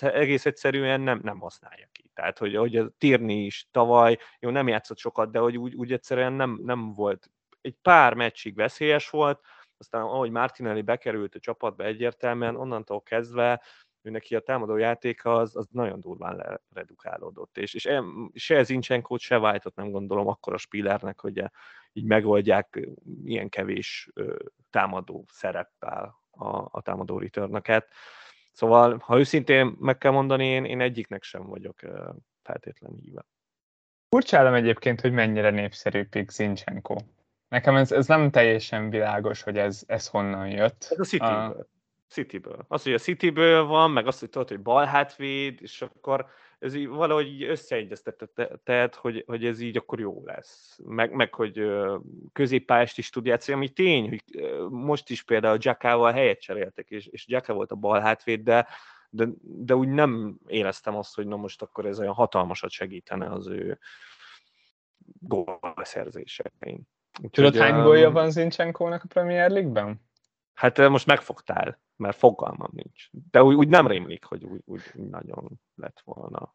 S1: Egész egyszerűen nem, nem használja ki. Tehát, hogy, hogy a Tirni is tavaly, jó, nem játszott sokat, de hogy úgy, úgy egyszerűen nem, nem volt egy pár meccsig veszélyes volt, aztán ahogy Martinelli bekerült a csapatba egyértelműen, onnantól kezdve ő neki a támadó játéka az, az nagyon durván leredukálódott, és, és se Zincsenkót, se white nem gondolom akkor a Spillernek, hogy így megoldják ilyen kevés támadó szereppel a, a támadó returnöket. Szóval, ha őszintén meg kell mondani, én, én egyiknek sem vagyok feltétlen híve.
S2: Furcsálom egyébként, hogy mennyire népszerű Pik Zincsenko. Nekem ez, ez nem teljesen világos, hogy ez, ez honnan jött.
S1: Ez a Cityből. Uh, Cityből. Az, hogy a Cityből van, meg azt, hogy tudod, hogy bal hátvéd, és akkor ez így valahogy összeegyeztetett, hogy, hogy ez így akkor jó lesz. Meg, meg hogy középpályást is tud játszani, ami tény, hogy most is például Jackával helyet cseréltek, és, és Jacka volt a bal hátvéd, de, de, de úgy nem éreztem azt, hogy na most akkor ez olyan hatalmasat segítene az ő gólszerzésein.
S2: Tudod, hány gólja van Zincsenkónak a Premier League-ben?
S1: Hát most megfogtál, mert fogalmam nincs. De úgy, úgy nem rémlik, hogy úgy, úgy nagyon lett volna.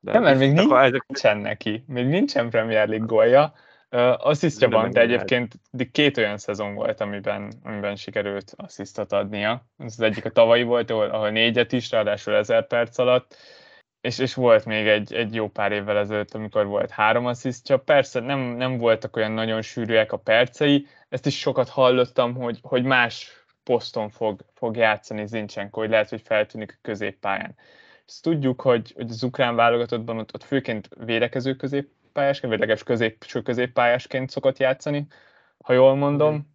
S2: De nem, mert még nincsen ezek... neki. Még nincsen Premier League gólja. Uh, asszisztja van, de egyébként két olyan szezon volt, amiben, amiben sikerült asszisztot adnia. Ez az egyik a tavalyi volt, ahol, ahol négyet is, ráadásul ezer perc alatt és, és volt még egy, egy jó pár évvel ezelőtt, amikor volt három csak persze nem, nem voltak olyan nagyon sűrűek a percei, ezt is sokat hallottam, hogy, hogy más poszton fog, fog játszani Zincsenko, hogy lehet, hogy feltűnik a középpályán. Ezt tudjuk, hogy, hogy az ukrán válogatottban ott, ott főként védekező középpályásként, vagy legalábbis közép, középpályásként szokott játszani, ha jól mondom,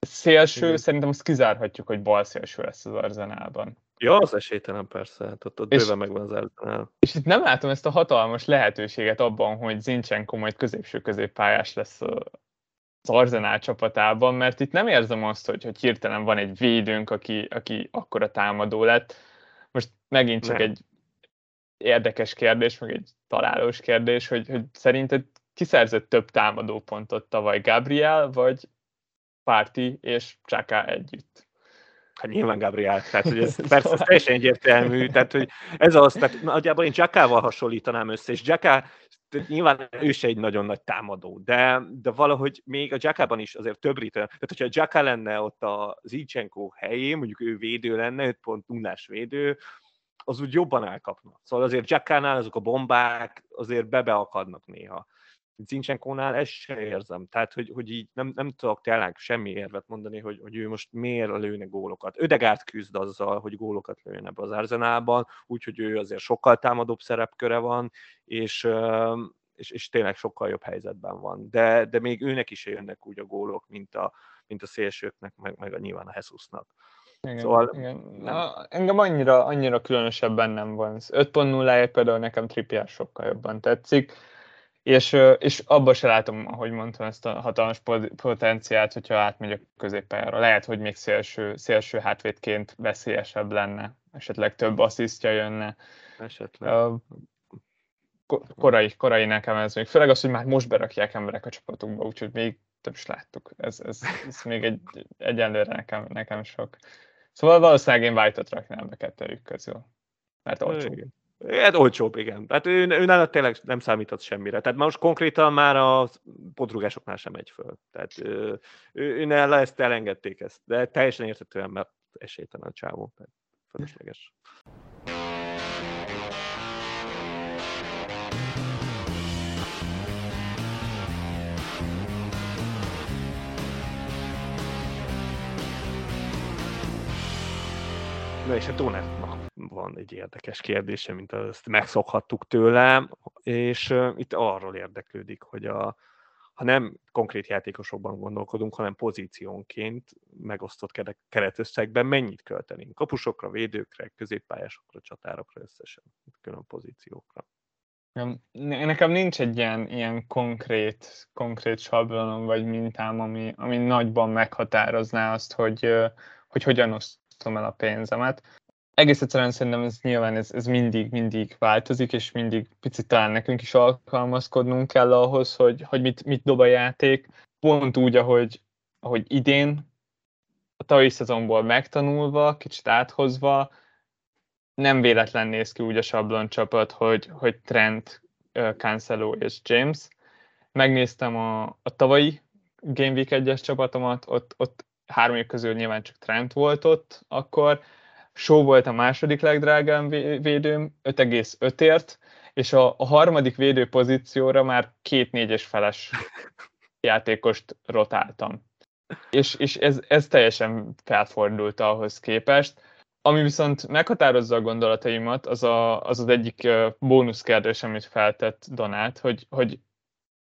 S2: Szélső, Igen. szerintem azt kizárhatjuk, hogy bal szélső lesz az Arzenálban.
S1: Ja, az esélytelen persze, hát ott, ott és, bőven megvan az Arzenál.
S2: És itt nem látom ezt a hatalmas lehetőséget abban, hogy Zincsenko majd középső középpályás lesz az Arzenál csapatában, mert itt nem érzem azt, hogy, hogy hirtelen van egy védőnk, aki, aki akkora támadó lett. Most megint csak nem. egy érdekes kérdés, meg egy találós kérdés, hogy, hogy szerinted kiszerzett több támadó pontot tavaly Gabriel, vagy Párti és Csaka együtt?
S1: Hát nyilván Gabriel, tehát hogy ez persze ez teljesen egyértelmű, tehát hogy ez az, tehát nagyjából én Jackával hasonlítanám össze, és Jacka nyilván ő se egy nagyon nagy támadó, de, de valahogy még a Jackában is azért több ritem. Tehát, hogyha Jacka lenne ott a Zicsenko helyén, mondjuk ő védő lenne, 5 pont nullás védő, az úgy jobban elkapna. Szóval azért Jackánál azok a bombák azért bebeakadnak néha. Zincsenkónál ezt se érzem. Tehát, hogy, hogy így nem, nem tudok tényleg semmi érvet mondani, hogy, hogy ő most miért lőne gólokat. Ödegárt küzd azzal, hogy gólokat lőne ebbe az Arzenálban, úgyhogy ő azért sokkal támadóbb szerepköre van, és, és, és tényleg sokkal jobb helyzetben van. De, de még őnek is jönnek úgy a gólok, mint a, mint a szélsőknek, meg, meg a nyilván a Hesusnak.
S2: Igen, szóval igen. Na, engem annyira, annyira különösebben nem van. 5.0-ért például nekem Trippier sokkal jobban tetszik és, és abban se látom, ahogy mondtam, ezt a hatalmas potenciált, hogyha átmegy a középpályára. Lehet, hogy még szélső, szélső hátvédként veszélyesebb lenne, esetleg több asszisztja jönne.
S1: Esetleg.
S2: korai, korai nekem ez még. Főleg az, hogy már most berakják emberek a csapatukba, úgyhogy még több is láttuk. Ez, ez, ez még egy, egyenlőre nekem, nekem sok. Szóval valószínűleg én White-ot raknám be kettőjük közül. Mert olcsó. Igen.
S1: Hát olcsóbb, igen. Tehát ő, ő nála tényleg nem számíthat semmire. Tehát most konkrétan már a podrugásoknál sem megy föl. Tehát ő, ő, ő nála ezt elengedték ezt. De teljesen értetően, mert esélytelen a csávó. Tehát fölösleges. Na és a Donetnak van egy érdekes kérdése, mint azt megszokhattuk tőle, és itt arról érdeklődik, hogy a, ha nem konkrét játékosokban gondolkodunk, hanem pozíciónként megosztott keretösszegben mennyit költenénk? Kapusokra, védőkre, középpályásokra, csatárokra összesen, külön pozíciókra.
S2: Nekem nincs egy ilyen, ilyen konkrét, konkrét sablonom vagy mintám, ami, ami nagyban meghatározná azt, hogy, hogy hogyan osztom el a pénzemet egész egyszerűen szerintem ez nyilván ez, ez mindig, mindig változik, és mindig picit talán nekünk is alkalmazkodnunk kell ahhoz, hogy, hogy mit, mit dob a játék. Pont úgy, ahogy, ahogy idén, a tavalyi szezonból megtanulva, kicsit áthozva, nem véletlen néz ki úgy a sablon csapat, hogy, hogy Trent, Cancelo és James. Megnéztem a, a tavalyi Game Week 1-es csapatomat, ott, ott három közül nyilván csak Trent volt ott akkor, Show volt a második legdrágább védőm, 5,5-ért, és a, a harmadik védő pozícióra már két négyes feles játékost rotáltam. És, és ez, ez teljesen felfordult ahhoz képest. Ami viszont meghatározza a gondolataimat, az a, az, az egyik bónuszkérdés, amit feltett Donát, hogy, hogy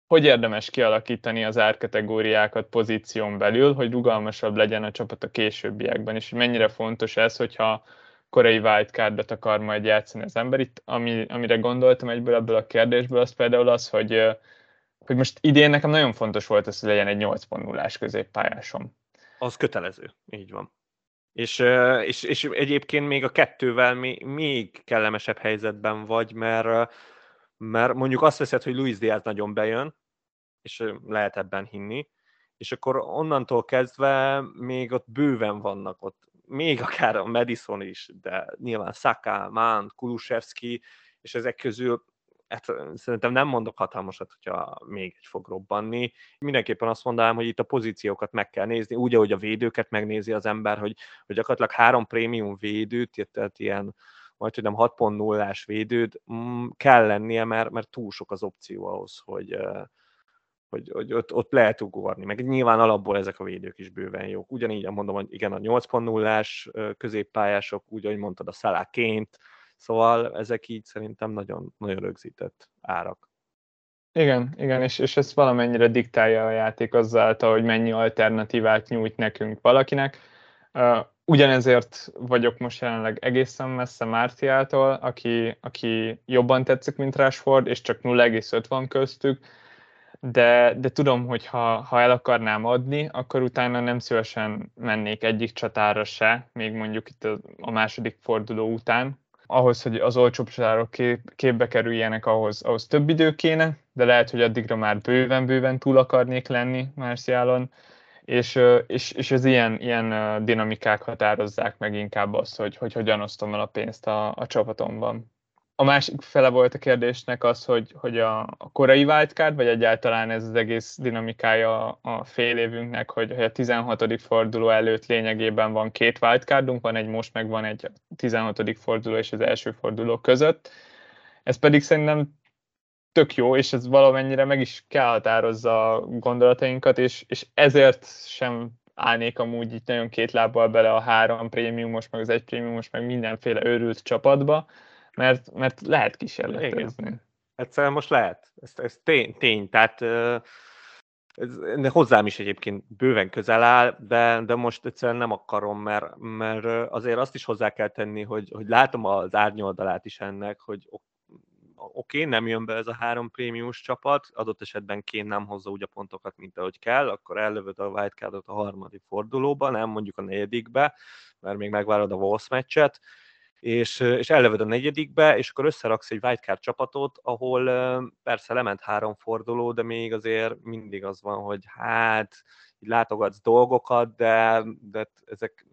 S2: hogy érdemes kialakítani az árkategóriákat pozíción belül, hogy rugalmasabb legyen a csapat a későbbiekben, és mennyire fontos ez, hogyha korai wildcardot akar majd játszani az ember. Itt, ami, amire gondoltam egyből ebből a kérdésből, az például az, hogy, hogy most idén nekem nagyon fontos volt az, hogy legyen egy 8.0-ás középpályásom.
S1: Az kötelező, így van. És, és, és egyébként még a kettővel még kellemesebb helyzetben vagy, mert mert mondjuk azt veszed, hogy Luis Diaz nagyon bejön, és lehet ebben hinni, és akkor onnantól kezdve még ott bőven vannak ott, még akár a Madison is, de nyilván Saka, Mann, Kulusevski, és ezek közül hát szerintem nem mondok hatalmasat, hogyha még egy fog robbanni. Mindenképpen azt mondanám, hogy itt a pozíciókat meg kell nézni, úgy, ahogy a védőket megnézi az ember, hogy, hogy gyakorlatilag három prémium védőt, tehát ilyen majd tudom 6.0-ás védőd mm, kell lennie, mert, mert túl sok az opció ahhoz, hogy, hogy, hogy ott, ott lehet ugorni. Meg nyilván alapból ezek a védők is bőven jók. Ugyanígy mondom, hogy igen, a 8.0-ás középpályások, úgy, ahogy mondtad, a szaláként, szóval ezek így szerintem nagyon, nagyon rögzített árak.
S2: Igen, igen, és, és ezt valamennyire diktálja a játék azáltal, hogy mennyi alternatívát nyújt nekünk valakinek. Ugyanezért vagyok most jelenleg egészen messze Mártiától, aki, aki jobban tetszik, mint Rashford, és csak 0,5 van köztük, de, de tudom, hogy ha, ha el akarnám adni, akkor utána nem szívesen mennék egyik csatára se, még mondjuk itt a, a második forduló után. Ahhoz, hogy az olcsóbb csatárok kép, képbe kerüljenek, ahhoz, ahhoz több idő kéne, de lehet, hogy addigra már bőven-bőven túl akarnék lenni Marcialon, és, és, és az ilyen, ilyen dinamikák határozzák meg inkább azt, hogy, hogy hogyan osztom el a pénzt a, a csapatomban. A másik fele volt a kérdésnek az, hogy, hogy a, a korai wildcard, vagy egyáltalán ez az egész dinamikája a fél évünknek, hogy, hogy a 16. forduló előtt lényegében van két wildcardunk, van egy most, meg van egy 16. forduló és az első forduló között. Ez pedig szerintem tök jó, és ez valamennyire meg is kell határozza a gondolatainkat, és, és ezért sem állnék amúgy itt nagyon két lábbal bele a három prémiumos, meg az egy prémiumos, meg mindenféle őrült csapatba, mert, mert lehet kísérletezni.
S1: Egyszerűen most lehet. Ez, ez tény, tény. Tehát ez, hozzám is egyébként bőven közel áll, de, de most egyszerűen nem akarom, mert, mert azért azt is hozzá kell tenni, hogy, hogy látom az árnyoldalát is ennek, hogy oké, okay, nem jön be ez a három prémiumos csapat, adott esetben Kén nem hozza úgy a pontokat, mint ahogy kell, akkor ellövöd a wildcardot a harmadik fordulóba, nem mondjuk a negyedikbe, mert még megvárod a Wolves meccset, és, és ellövöd a negyedikbe, és akkor összeraksz egy wildcard csapatot, ahol persze lement három forduló, de még azért mindig az van, hogy hát így látogatsz dolgokat, de, de ezek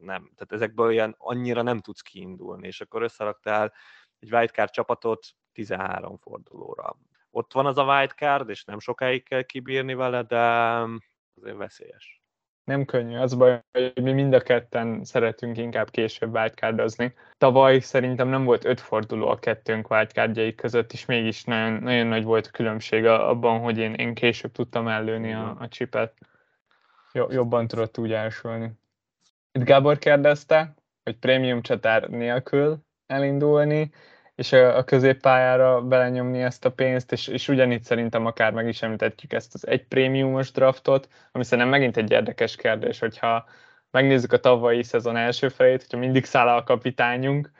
S1: nem, tehát ezekből ilyen annyira nem tudsz kiindulni, és akkor összeraktál egy wildcard csapatot 13 fordulóra. Ott van az a wildcard, és nem sokáig kell kibírni vele, de azért veszélyes.
S2: Nem könnyű, az baj, hogy mi mind a ketten szeretünk inkább később wildcardozni. Tavaly szerintem nem volt öt forduló a kettőnk wildcardjai között, és mégis nagyon, nagyon nagy volt a különbség abban, hogy én, én később tudtam ellőni a, a csipet. Jobban tudott úgy elsülni. Itt Gábor kérdezte, hogy prémium csatár nélkül elindulni, és a középpályára belenyomni ezt a pénzt, és, és ugyanígy szerintem akár meg is említettük ezt az egy prémiumos draftot, ami szerintem megint egy érdekes kérdés, hogyha megnézzük a tavalyi szezon első felét, hogyha mindig száll a kapitányunk,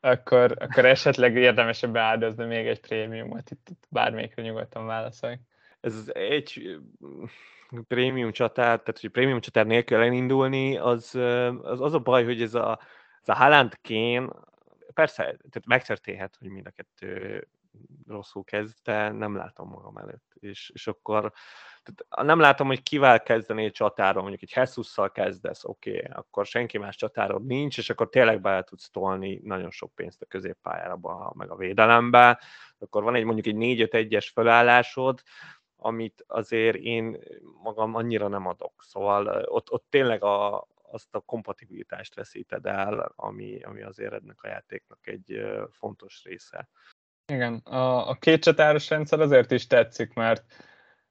S2: akkor, akkor esetleg érdemesebb beáldozni még egy prémiumot, itt, itt bármelyikre nyugodtan válaszolj.
S1: Ez egy prémium csatár, tehát hogy prémium csatár nélkül elindulni, az, az, az a baj, hogy ez a, ez a Haaland Kane, persze, tehát megtörténhet, hogy mind a kettő rosszul kezd, de nem látom magam előtt. És, és akkor tehát nem látom, hogy kivel kezdenél csatáron, mondjuk egy Hesusszal kezdesz, oké, okay, akkor senki más csatárod nincs, és akkor tényleg be tudsz tolni nagyon sok pénzt a középpályára, meg a védelembe, akkor van egy mondjuk egy 4-5-1-es felállásod, amit azért én magam annyira nem adok. Szóval ott, ott tényleg a, azt a kompatibilitást veszíted el, ami, ami azért ennek a játéknak egy fontos része.
S2: Igen, a, a két csatáros rendszer azért is tetszik, mert,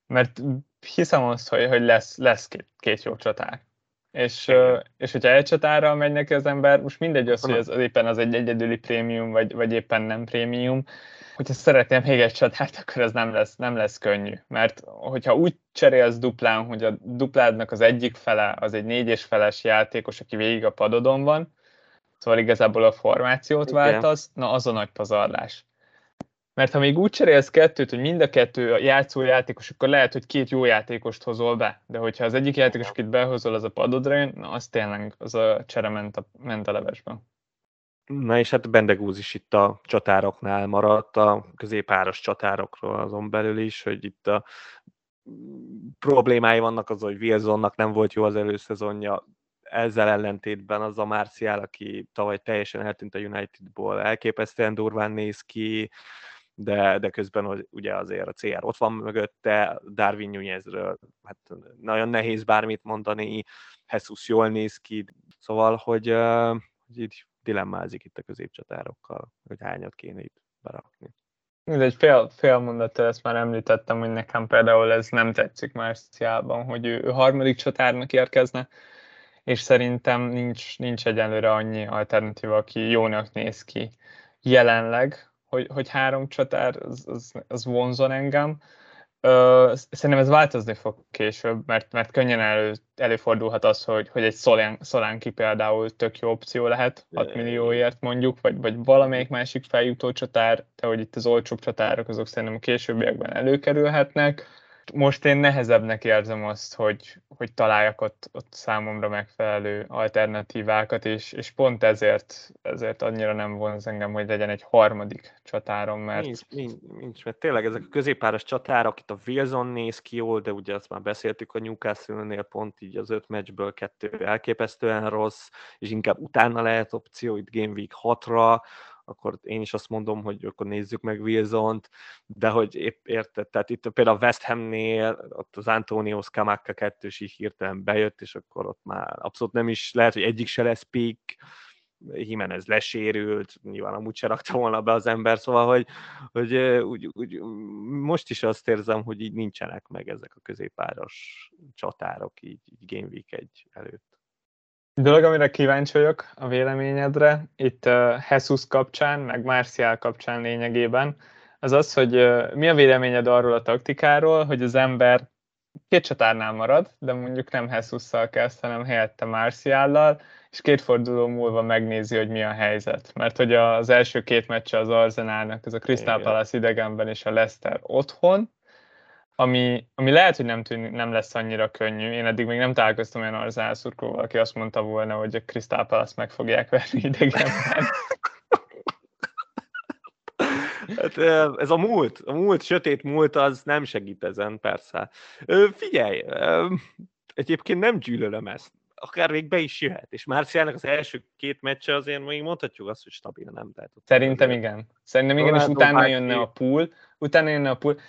S2: mert hiszem azt, hogy, hogy lesz, lesz két, két jó csatár. És, és hogyha egy csatára megy neki az ember, most mindegy az, hogy ez éppen az egy egyedüli prémium, vagy, vagy éppen nem prémium, hogyha szeretném még egy csatárt, akkor ez nem lesz, nem lesz könnyű. Mert hogyha úgy cserélsz duplán, hogy a dupládnak az egyik fele az egy négyes feles játékos, aki végig a padodon van, szóval igazából a formációt váltasz, na az a nagy pazarlás. Mert ha még úgy cserélsz kettőt, hogy mind a kettő a játszó játékos, akkor lehet, hogy két jó játékost hozol be. De hogyha az egyik játékos, akit behozol, az a padodra jön, na az tényleg az a csere ment a, ment a levesben.
S1: Na és hát Bendegúz is itt a csatároknál maradt, a középáros csatárokról azon belül is, hogy itt a problémái vannak az, hogy Wilsonnak nem volt jó az előszezonja, ezzel ellentétben az a Marcial, aki tavaly teljesen eltűnt a Unitedból, elképesztően durván néz ki, de, de közben hogy ugye azért a CR ott van mögötte, Darwin Nunezről hát nagyon nehéz bármit mondani, Jesus jól néz ki, szóval, hogy, hogy így dilemmázik itt a középcsatárokkal, hogy hányat kéne itt berakni.
S2: Ez egy fél, fél mondattal ezt már említettem, hogy nekem például ez nem tetszik Marciában, hogy ő, ő harmadik csatárnak érkezne, és szerintem nincs, nincs egyenlőre annyi alternatíva, aki jónak néz ki jelenleg, hogy, hogy három csatár, az, az, az vonzon engem. szerintem ez változni fog később, mert, mert könnyen elő, előfordulhat az, hogy, hogy egy Solán, Szolánki például tök jó opció lehet, 6 millióért mondjuk, vagy, vagy valamelyik másik feljutó csatár, de hogy itt az olcsóbb csatárok azok szerintem a későbbiekben előkerülhetnek most én nehezebbnek érzem azt, hogy, hogy találjak ott, ott számomra megfelelő alternatívákat, és, és pont ezért, ezért annyira nem vonz engem, hogy legyen egy harmadik csatárom, mert...
S1: Nincs, nincs, nincs mert tényleg ezek a középpáros csatárok, itt a Wilson néz ki jól, de ugye azt már beszéltük a Newcastle-nél pont így az öt meccsből kettő elképesztően rossz, és inkább utána lehet opció itt Game Week 6-ra, akkor én is azt mondom, hogy akkor nézzük meg wilson de hogy épp érted, tehát itt például a West Hamnél, ott az Antonio Scamacca kettős így hirtelen bejött, és akkor ott már abszolút nem is, lehet, hogy egyik se lesz pick, Jimenez lesérült, nyilván amúgy se rakta volna be az ember, szóval, hogy, hogy úgy, úgy, most is azt érzem, hogy így nincsenek meg ezek a középáros csatárok így, így Game Week egy előtt.
S2: Dolog, amire kíváncsi vagyok a véleményedre, itt uh, Jesus kapcsán, meg Marcial kapcsán lényegében, az az, hogy uh, mi a véleményed arról a taktikáról, hogy az ember két csatárnál marad, de mondjuk nem Jesusszal kezd, hanem helyette Marciállal, és két forduló múlva megnézi, hogy mi a helyzet. Mert hogy az első két meccse az Arzenálnak, ez a Crystal Palace idegenben és a Leicester otthon, ami, ami lehet, hogy nem, tűn, nem lesz annyira könnyű. Én eddig még nem találkoztam olyan Arzenál szurkolóval, aki azt mondta volna, hogy a Crystal Palace meg fogják verni idegenben.
S1: Hát, ez a múlt, a múlt, sötét múlt, az nem segít ezen, persze. Figyelj, egyébként nem gyűlölöm ezt. Akár még be is jöhet, és Márciának az első két meccse azért még mondhatjuk azt, hogy stabil, nem? Tehát
S2: Szerintem igen. Szerintem igen, és utána jönne a pool, utána jönne a pool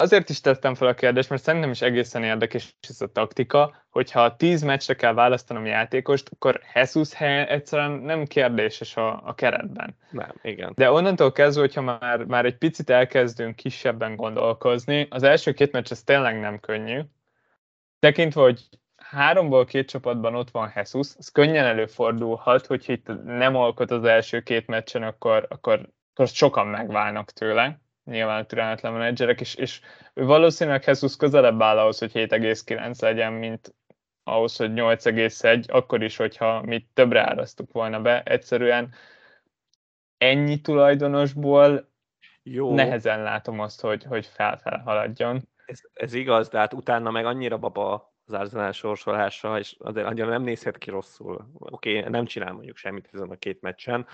S2: azért is tettem fel a kérdést, mert szerintem is egészen érdekes ez a taktika, hogyha a tíz meccsre kell választanom játékost, akkor Jesus hely egyszerűen nem kérdéses a, a keretben.
S1: Nem, igen.
S2: De onnantól kezdve, hogyha már, már egy picit elkezdünk kisebben gondolkozni, az első két meccs ez tényleg nem könnyű. Tekintve, hogy háromból két csapatban ott van Jesus, az könnyen előfordulhat, hogy itt nem alkot az első két meccsen, akkor, akkor, akkor sokan megválnak tőle nyilván türelmetlen menedzserek, és, és valószínűleg Jesus közelebb áll ahhoz, hogy 7,9 legyen, mint ahhoz, hogy 8,1, akkor is, hogyha mi többre árasztuk volna be. Egyszerűen ennyi tulajdonosból Jó. nehezen látom azt, hogy, hogy felfele haladjon.
S1: Ez, ez igaz, de hát utána meg annyira baba az Arsenal sorsolása, és azért annyira nem nézhet ki rosszul. Oké, okay, nem csinál mondjuk semmit ezen a két meccsen,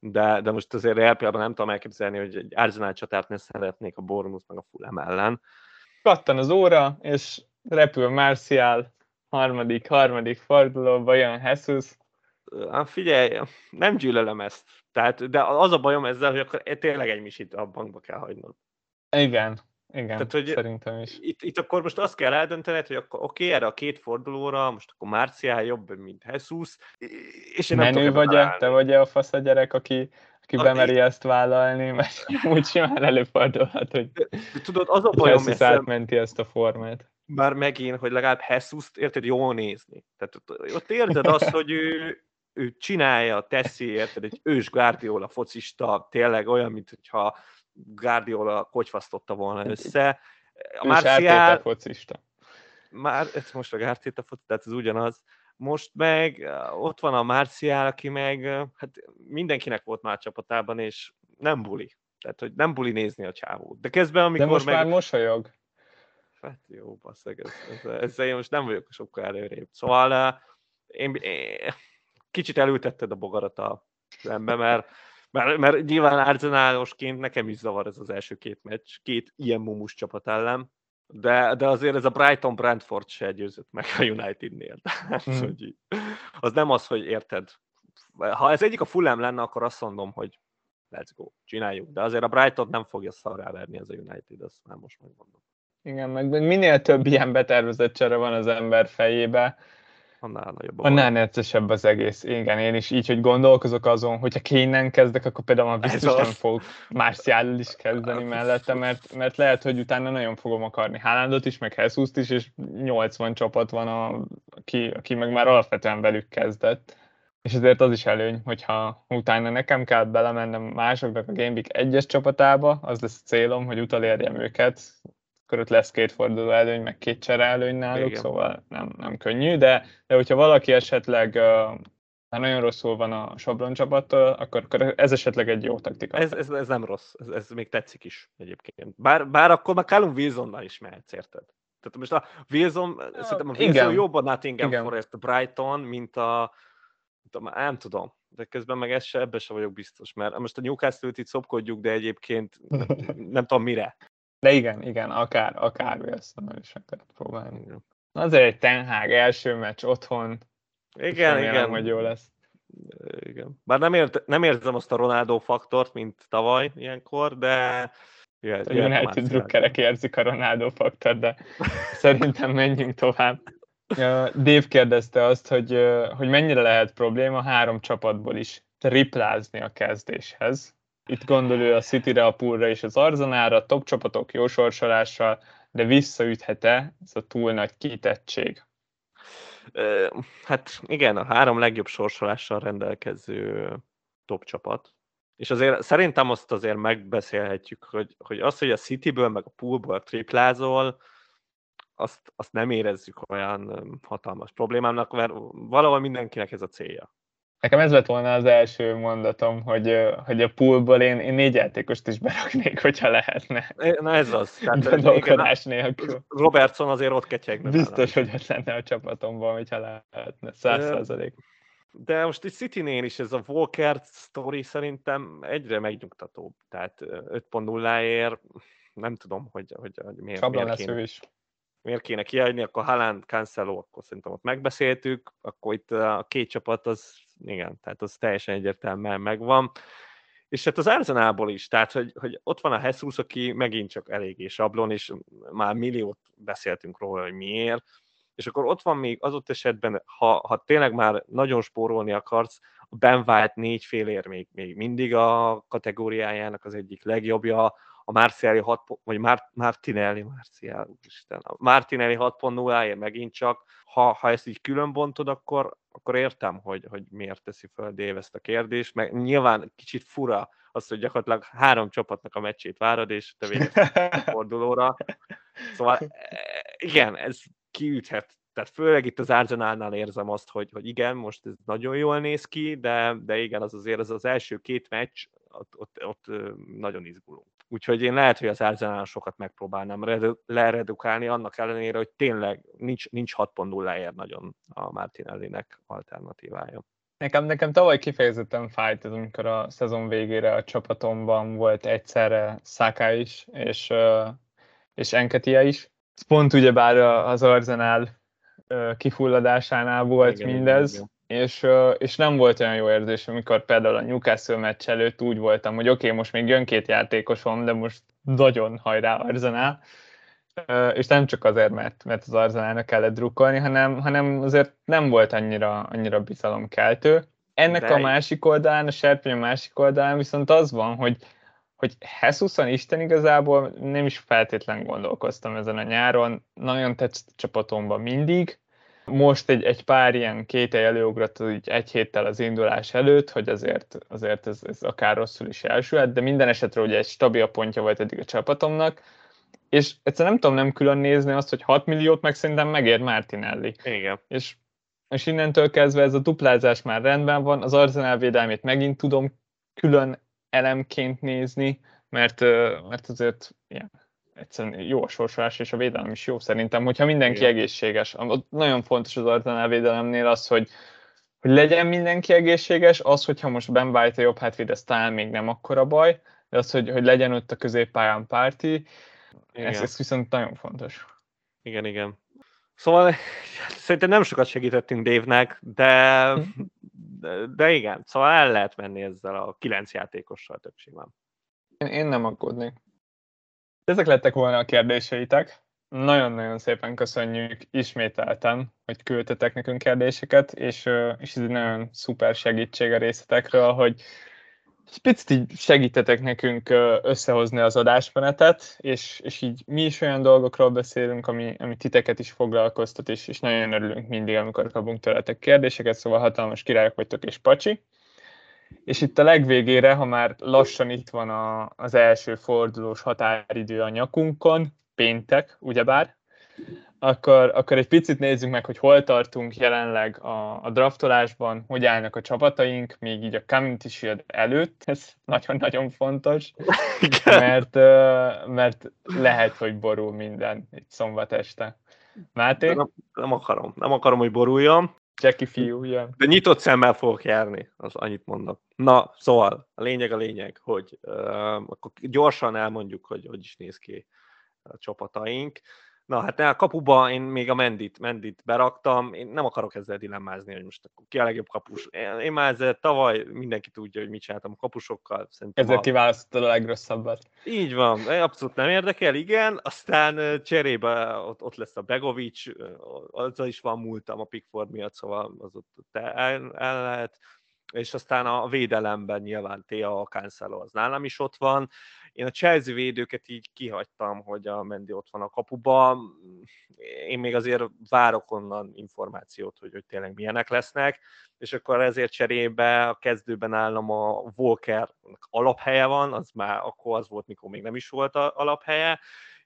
S1: de, de most azért real nem tudom elképzelni, hogy egy Arsenal csatárt ne szeretnék a Bournemouth meg a Fulham ellen.
S2: Kattan az óra, és repül Martial, harmadik, harmadik fordulóba jön Jesus.
S1: Hát figyelj, nem gyűlölöm ezt. Tehát, de az a bajom ezzel, hogy akkor tényleg egy misit a bankba kell hagynod.
S2: Igen, igen, Tehát, hogy szerintem is.
S1: Itt, itt akkor most azt kell eldöntened, hogy akkor oké, okay, erre a két fordulóra, most akkor Márciál jobb, mint Jesus,
S2: és én nem Menő vagy -e, te vagy-e a fasz a gyerek, aki, aki a, bemeri én... ezt vállalni, mert úgy simán előfordulhat, hogy
S1: de, de tudod, az a bajom,
S2: Jesus átmenti ezt a formát.
S1: Már megint, hogy legalább Jesus-t érted jól nézni. Tehát ott, ott érzed azt, hogy ő, ő csinálja, teszi, érted, egy ős Guardiola focista, tényleg olyan, mint hogyha Guardiola kocsvasztotta volna össze.
S2: A Marcial... focista.
S1: Már, ez most a Gártéta foci, tehát ez ugyanaz. Most meg ott van a Marcial, aki meg, hát mindenkinek volt már csapatában, és nem buli. Tehát, hogy nem buli nézni a csávót. De kezdben, amikor
S2: De most
S1: meg...
S2: már mosolyog.
S1: Hát jó, basszeg, ez, ez, ezzel én most nem vagyok sokkal előrébb. Szóval én, én, kicsit elültetted a bogarat a szembe, mert mert, mert nyilván Arsenalosként nekem is zavar ez az első két meccs, két ilyen mumus csapat ellen, de, de azért ez a Brighton Brentford se győzött meg a Unitednél. Tehát, mm. hogy az nem az, hogy érted. Ha ez egyik a Fulham lenne, akkor azt mondom, hogy let's go, csináljuk. De azért a Brighton nem fogja szarrá verni az a United, azt már most megmondom.
S2: Igen, meg minél több ilyen betervezett csere van az ember fejébe,
S1: annál nagyobb.
S2: Annál neccesebb az egész. Igen, én is így, hogy gondolkozok azon, hogyha kénen kezdek, akkor például már biztos nem fogok Márciállal is kezdeni mellette, mert, mert lehet, hogy utána nagyon fogom akarni Hálándot is, meg jesus is, és 80 csapat van, a, aki, aki meg már alapvetően velük kezdett. és ezért az is előny, hogyha utána nekem kell belemennem másoknak a Game Week egyes csapatába, az lesz a célom, hogy utalérjem őket, akkor ott lesz két forduló előny, meg két csere előny náluk, Igen. szóval nem, nem könnyű, de, de hogyha valaki esetleg ha nagyon rosszul van a Sabron csapattól, akkor, akkor ez esetleg egy jó taktika.
S1: Ez, ez, ez nem rossz, ez, ez még tetszik is egyébként. Bár, bár akkor már Callum Wilsonnal is mehetsz, érted? Tehát most a Wilson, ja, szerintem a Wilson igen. jobb a Nottingham igen. Forest Brighton, mint a, mint a, nem tudom, de közben meg ez se, ebbe se vagyok biztos, mert most a Newcastle-t itt szopkodjuk, de egyébként nem, nem tudom mire.
S2: De igen, igen, akár, akár Wilson is akar próbálni. Igen. Azért egy Ten Hag első meccs otthon,
S1: igen, remélem, igen.
S2: hogy jó lesz.
S1: Igen. Bár nem, ért, nem érzem azt a Ronaldo faktort, mint tavaly ilyenkor, de
S2: Jöhet, a United drukkerek érzik a Ronaldo faktor, de szerintem menjünk tovább. Dave kérdezte azt, hogy, hogy mennyire lehet probléma három csapatból is triplázni a kezdéshez. Itt gondol ő a City-re, a Poolra és az Arzanára, top csapatok jó sorsolással, de visszaüthet-e ez a túl nagy kitettség?
S1: Hát igen, a három legjobb sorsolással rendelkező top csapat. És azért szerintem azt azért megbeszélhetjük, hogy, hogy az, hogy a Cityből meg a poolból triplázol, azt, azt nem érezzük olyan hatalmas problémának, mert valahol mindenkinek ez a célja.
S2: Nekem ez lett volna az első mondatom, hogy, hogy a poolból én, én négy játékost is beraknék, hogyha lehetne.
S1: Na ez az.
S2: Tehát nélkül.
S1: Robertson azért ott ketyegne.
S2: Biztos, hogy ott lenne a csapatomban, hogyha lehetne. Száz százalék.
S1: De most egy City-nél is ez a Walker story szerintem egyre megnyugtatóbb. Tehát 5.0-ért nem tudom, hogy, hogy, hogy miért,
S2: miért lesz kéne, ő is.
S1: Miért kéne kiadni, akkor Haaland, Cancelo, akkor szerintem ott megbeszéltük, akkor itt a két csapat az igen, tehát az teljesen egyértelműen megvan. És hát az Arsenalból is, tehát hogy, hogy ott van a Jesus, aki megint csak eléggé sablon, és már milliót beszéltünk róla, hogy miért, és akkor ott van még az ott esetben, ha, ha tényleg már nagyon spórolni akarsz, a Ben White négy félér még, még mindig a kategóriájának az egyik legjobbja, a Marciali 6, vagy Mar- Martinelli, Marcial, Isten, a Martinelli 6.0-ért megint csak, ha, ha ezt így külön bontod, akkor, akkor értem, hogy, hogy miért teszi föl Dave ezt a kérdést, meg nyilván kicsit fura az, hogy gyakorlatilag három csapatnak a meccsét várod, és te végez a fordulóra. Szóval e, igen, ez kiüthet. Tehát főleg itt az Arsenalnál érzem azt, hogy, hogy igen, most ez nagyon jól néz ki, de, de igen, az azért az, az első két meccs, ott, ott, ott nagyon izgulunk. Úgyhogy én lehet, hogy az Arsenal sokat megpróbálnám leredukálni, annak ellenére, hogy tényleg nincs, nincs 6.0-ért nagyon a Martinelli-nek alternatívája.
S2: Nekem, nekem tavaly kifejezetten fájt ez, amikor a szezon végére a csapatomban volt egyszerre Saka is, és, és Enketia is. Ez pont ugyebár az Arsenal kifulladásánál volt igen, mindez, igen. És, és nem volt olyan jó érzés, amikor például a Newcastle meccs előtt úgy voltam, hogy oké, okay, most még jön két játékosom, de most nagyon hajrá Arsenal, és nem csak azért, mert, mert az Arzenálnak kellett drukkolni, hanem, hanem azért nem volt annyira, annyira bizalomkeltő. Ennek De... a másik oldalán, a serpeny a másik oldalán viszont az van, hogy, hogy Hesuson Isten igazából nem is feltétlen gondolkoztam ezen a nyáron, nagyon tetszett a csapatomban mindig, most egy, egy pár ilyen kételj előugrott így egy héttel az indulás előtt, hogy azért, azért ez, ez akár rosszul is elsülhet, de minden esetre ugye egy stabil pontja volt eddig a csapatomnak, és egyszer nem tudom nem külön nézni azt, hogy 6 milliót meg szerintem megér Martinelli.
S1: Igen.
S2: És, és innentől kezdve ez a duplázás már rendben van, az Arsenal védelmét megint tudom külön elemként nézni, mert, mert azért ilyen, egyszerűen jó a sorsolás, és a védelem is jó szerintem, hogyha mindenki Igen. egészséges. Nagyon fontos az Arsenal védelemnél az, hogy, hogy legyen mindenki egészséges, az, hogyha most Ben White a jobb hátvéd, ez talán még nem akkora baj, de az, hogy, hogy legyen ott a középpályán párti, ez, ez viszont nagyon fontos.
S1: Igen, igen. Szóval szerintem nem sokat segítettünk Dave-nek, de, de, de igen, szóval el lehet menni ezzel a kilenc játékossal tök simán.
S2: Én, én nem aggódnék. Ezek lettek volna a kérdéseitek. Nagyon-nagyon szépen köszönjük ismételten, hogy küldtetek nekünk kérdéseket, és, és ez egy nagyon szuper segítség a részletekről, hogy picit így segítetek nekünk összehozni az adásmenetet, és, és így mi is olyan dolgokról beszélünk, ami, ami titeket is foglalkoztat, és, és nagyon örülünk mindig, amikor kapunk tőletek kérdéseket, szóval hatalmas királyok vagytok és pacsi. És itt a legvégére, ha már lassan itt van a, az első fordulós határidő a nyakunkon, péntek, ugyebár, akkor, akkor egy picit nézzük meg, hogy hol tartunk jelenleg a, a draftolásban, hogy állnak a csapataink, még így a Community Shield előtt, ez nagyon-nagyon fontos, mert, mert lehet, hogy borul minden itt szombat este. Máté?
S1: Nem, nem akarom, nem akarom, hogy boruljon.
S2: Jackie fiú, jön.
S1: De nyitott szemmel fogok járni, az annyit mondok. Na, szóval, a lényeg a lényeg, hogy uh, akkor gyorsan elmondjuk, hogy hogy is néz ki a csapataink. Na hát a kapuba én még a Mendit, Mendit beraktam, én nem akarok ezzel dilemmázni, hogy most ki a legjobb kapus. Én már ezzel tavaly mindenki tudja, hogy mit csináltam a kapusokkal.
S2: Szerintem Ezért a... kiválasztottad a legrosszabbat.
S1: Így van, abszolút nem érdekel, igen. Aztán cserébe ott, ott lesz a Begovic, azzal is van múltam a Pickford miatt, szóval az ott el, el lehet és aztán a védelemben nyilván Tea Cancelo az nálam is ott van. Én a Chelsea védőket így kihagytam, hogy a Mendi ott van a kapuba. Én még azért várok onnan információt, hogy, hogy tényleg milyenek lesznek, és akkor ezért cserébe a kezdőben állam a Walker alaphelye van, az már akkor az volt, mikor még nem is volt a alaphelye,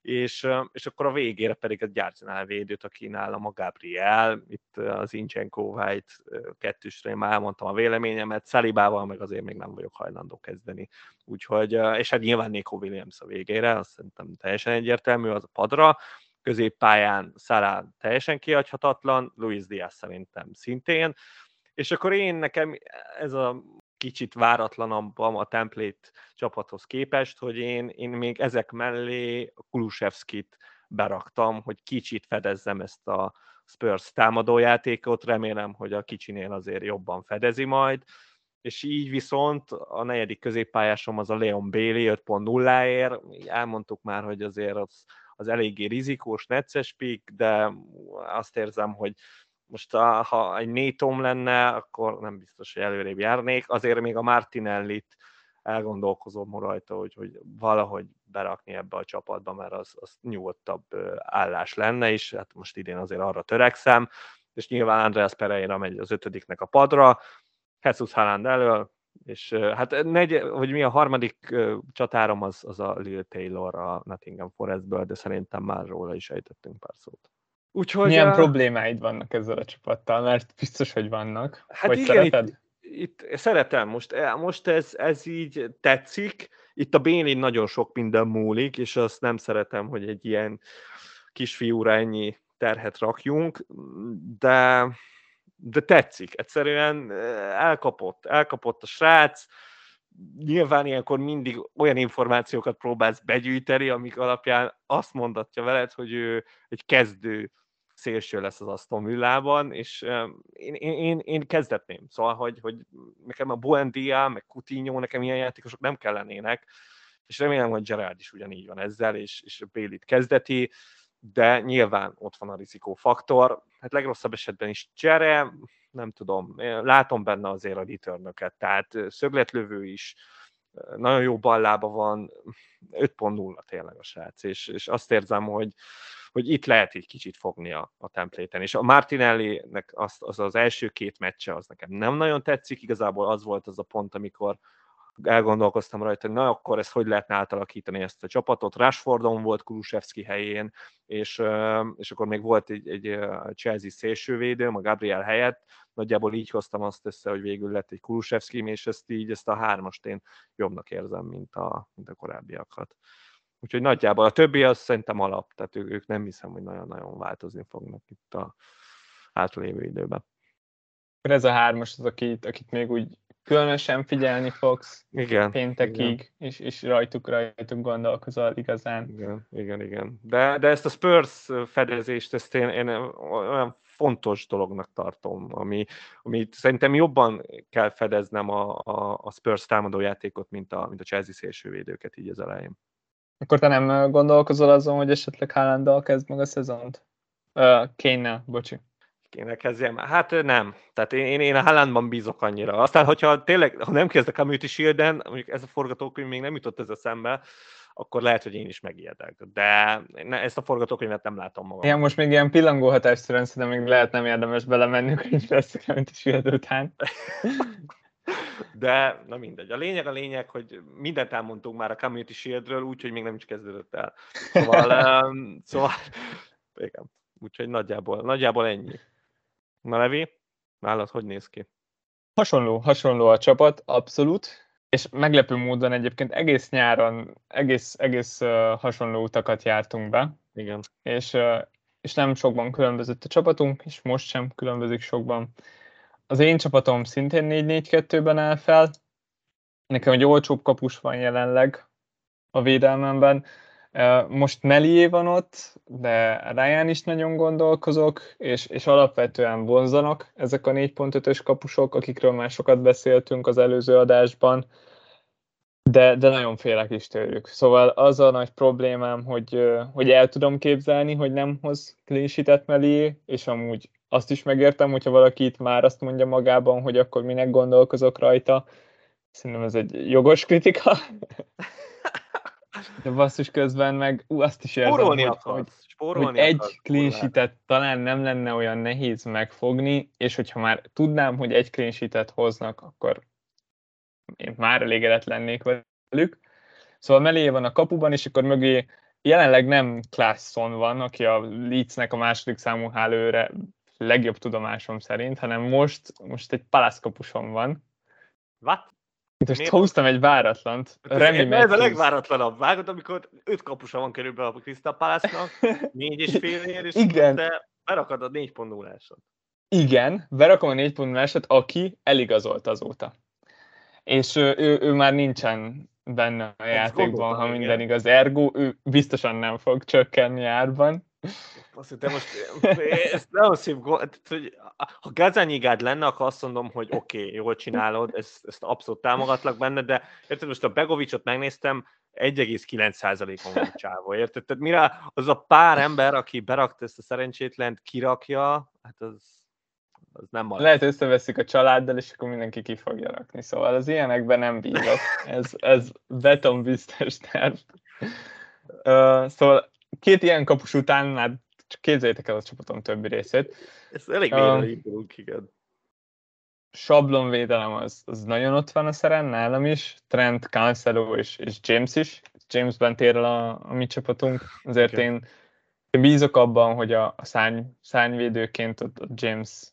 S1: és, és akkor a végére pedig a gyártánál védőt, aki nálam a Gabriel, itt az Inchenko White kettősre már elmondtam a véleményemet, Szalibával meg azért még nem vagyok hajlandó kezdeni. Úgyhogy, és hát nyilván Nico Williams a végére, azt szerintem teljesen egyértelmű, az a padra, középpályán Salah teljesen kiadhatatlan, Luis Diaz szerintem szintén, és akkor én nekem ez a kicsit váratlanabb a template csapathoz képest, hogy én, én még ezek mellé Kulusevskit beraktam, hogy kicsit fedezzem ezt a Spurs támadójátékot, remélem, hogy a kicsinél azért jobban fedezi majd, és így viszont a negyedik középpályásom az a Leon Bailey 5.0-ért, elmondtuk már, hogy azért az, az eléggé rizikós, necces pick, de azt érzem, hogy most a, ha egy nétom lenne, akkor nem biztos, hogy előrébb járnék. Azért még a Martinellit elgondolkozom rajta, hogy, hogy valahogy berakni ebbe a csapatba, mert az, az nyugodtabb állás lenne, és hát most idén azért arra törekszem, és nyilván Andreas Pereira megy az ötödiknek a padra, Jesus Haaland elől, és hát negy, vagy mi a harmadik csatárom az, az a Lil Taylor a Nottingham Forestből, de szerintem már róla is ejtettünk pár szót.
S2: Úgyhogy Milyen a... problémáid vannak ezzel a csapattal? Mert biztos, hogy vannak. Hát Vagy igen, szereted?
S1: Itt, itt szeretem, most, e, most ez, ez így tetszik. Itt a Bénén nagyon sok minden múlik, és azt nem szeretem, hogy egy ilyen kisfiúra ennyi terhet rakjunk, de, de tetszik. Egyszerűen e, elkapott, elkapott a srác, nyilván ilyenkor mindig olyan információkat próbálsz begyűjteni, amik alapján azt mondatja veled, hogy ő egy kezdő szélső lesz az Aston Villában, és én, én, én, én kezdetném. Szóval, hogy, hogy nekem a Buendia, meg Coutinho, nekem ilyen játékosok nem kellenének, és remélem, hogy Gerard is ugyanígy van ezzel, és, és Bélit kezdeti, de nyilván ott van a rizikófaktor. Hát legrosszabb esetben is csere, nem tudom, látom benne azért a return tehát szögletlövő is, nagyon jó ballába van, 5.0 tényleg a srác, és, és azt érzem, hogy, hogy itt lehet egy kicsit fogni a, a templéten. És a Martinelli-nek az, az, az első két meccse az nekem nem nagyon tetszik, igazából az volt az a pont, amikor elgondolkoztam rajta, hogy na akkor ezt hogy lehetne átalakítani ezt a csapatot. Rashfordon volt Kulusevski helyén, és, és akkor még volt egy, egy Chelsea szélsővédő, a Gabriel helyett, nagyjából így hoztam azt össze, hogy végül lett egy Kulusevski, és ezt így, ezt a hármast én jobbnak érzem, mint a, mint a korábbiakat. Úgyhogy nagyjából a többi az szerintem alap, tehát ők, ők nem hiszem, hogy nagyon-nagyon változni fognak itt a hátralévő időben.
S2: Ez a hármas az, akit, akit még úgy különösen figyelni fogsz
S1: igen,
S2: péntekig, igen. És, és rajtuk, rajtuk gondolkozol igazán.
S1: Igen, igen, igen. De, de ezt a Spurs fedezést, ezt én, én olyan fontos dolognak tartom, ami, ami szerintem jobban kell fedeznem a, a, a Spurs támadójátékot, mint a, mint a Chelsea szélsővédőket így az elején.
S2: Akkor te nem gondolkozol azon, hogy esetleg Haalanddal kezd meg a szezont? Uh, Kane-nel, bocsi.
S1: kéne kezdjem. Hát nem. Tehát én, én, én a Haalandban bízok annyira. Aztán, hogyha tényleg, ha nem kezdek a Community shield mondjuk ez a forgatókönyv még nem jutott ez a szembe, akkor lehet, hogy én is megijedek. De ne, ezt a forgatókönyvet nem látom magam.
S2: Igen, most még ilyen pillangó hatásszerűen szerintem még lehet nem érdemes belemennünk, hogy lesz a Community Shield után.
S1: De, na mindegy. A lényeg a lényeg, hogy mindent elmondtunk már a Community Shieldről, úgyhogy még nem is kezdődött el. Szóval, um, szóval igen. Úgyhogy nagyjából, nagyjából ennyi. Na Levi, nálad hogy néz ki?
S2: Hasonló, hasonló a csapat, abszolút, és meglepő módon egyébként egész nyáron egész, egész uh, hasonló utakat jártunk be.
S1: Igen.
S2: És, uh, és nem sokban különbözött a csapatunk, és most sem különbözik sokban. Az én csapatom szintén 4-4-2-ben áll fel. Nekem egy olcsóbb kapus van jelenleg a védelmemben. Most Melié van ott, de Ryan is nagyon gondolkozok, és, és alapvetően vonzanak ezek a 4.5-ös kapusok, akikről már sokat beszéltünk az előző adásban, de, de nagyon félek is tőlük. Szóval az a nagy problémám, hogy, hogy el tudom képzelni, hogy nem hoz clean Melié, és amúgy azt is megértem, hogyha valaki itt már azt mondja magában, hogy akkor minek gondolkozok rajta. Szerintem ez egy jogos kritika. De basszus közben meg ú, azt is érzem, Spórolni hogy, hogy, Spórolni hogy egy clean talán nem lenne olyan nehéz megfogni, és hogyha már tudnám, hogy egy clean hoznak, akkor én már elégedett lennék velük. Szóval mellé van a kapuban, és akkor mögé jelenleg nem Klaasson van, aki a Leedsnek a második számú hálőre legjobb tudomásom szerint, hanem most, most egy palászkapusom van.
S1: What?
S2: Most Miért? húztam egy váratlant.
S1: Remi ez, a legváratlanabb. Vágod, amikor öt kapusa van körülbelül a Crystal Palace-nak, négy és fél ér, és Igen. te berakad a 4.0-ásat.
S2: Igen, berakom a 4.0-ásat, aki eligazolt azóta. És ő, ő, ő már nincsen benne a játékban, ha minden igen. igaz. Ergo, ő biztosan nem fog csökkenni árban.
S1: Azt hittem most, ez nagyon szép hogy ha Gazanyigád lenne, akkor azt mondom, hogy oké, okay, jól csinálod, ezt, ezt abszolút támogatlak benne, de érted, most a Begovicsot megnéztem, 1,9%-on van a csávó, érted? Tehát mire az a pár ember, aki berakta ezt a szerencsétlent, kirakja, hát az, az nem marad.
S2: Lehet összeveszik a családdal, és akkor mindenki ki fogja rakni. Szóval az ilyenekben nem bízok. Ez, ez beton biztos terv. Uh, szóval két ilyen kapus után már csak képzeljétek el a csapatom többi részét.
S1: Ez elég uh, indulunk, igen.
S2: Sablonvédelem az, az nagyon ott van a szeren, nálam is. Trent, Cancelo és, és James is. Jamesben tér el a, a mi csapatunk. Azért okay. én, én bízok abban, hogy a, a szárny, szárnyvédőként a, a James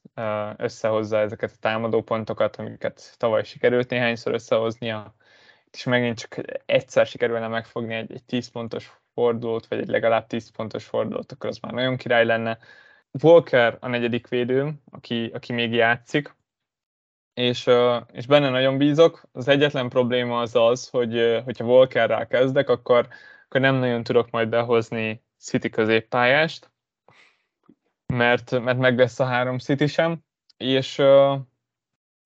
S2: összehozza ezeket a támadó pontokat, amiket tavaly sikerült néhányszor összehoznia. És megint csak egyszer sikerülne megfogni egy, egy 10 pontos fordulót, vagy egy legalább 10 pontos fordulót, akkor az már nagyon király lenne. Walker a negyedik védő, aki, aki még játszik, és, és benne nagyon bízok. Az egyetlen probléma az az, hogy hogyha Walkerrel kezdek, akkor, akkor nem nagyon tudok majd behozni City középpályást, mert, mert meg lesz a három City sem, és,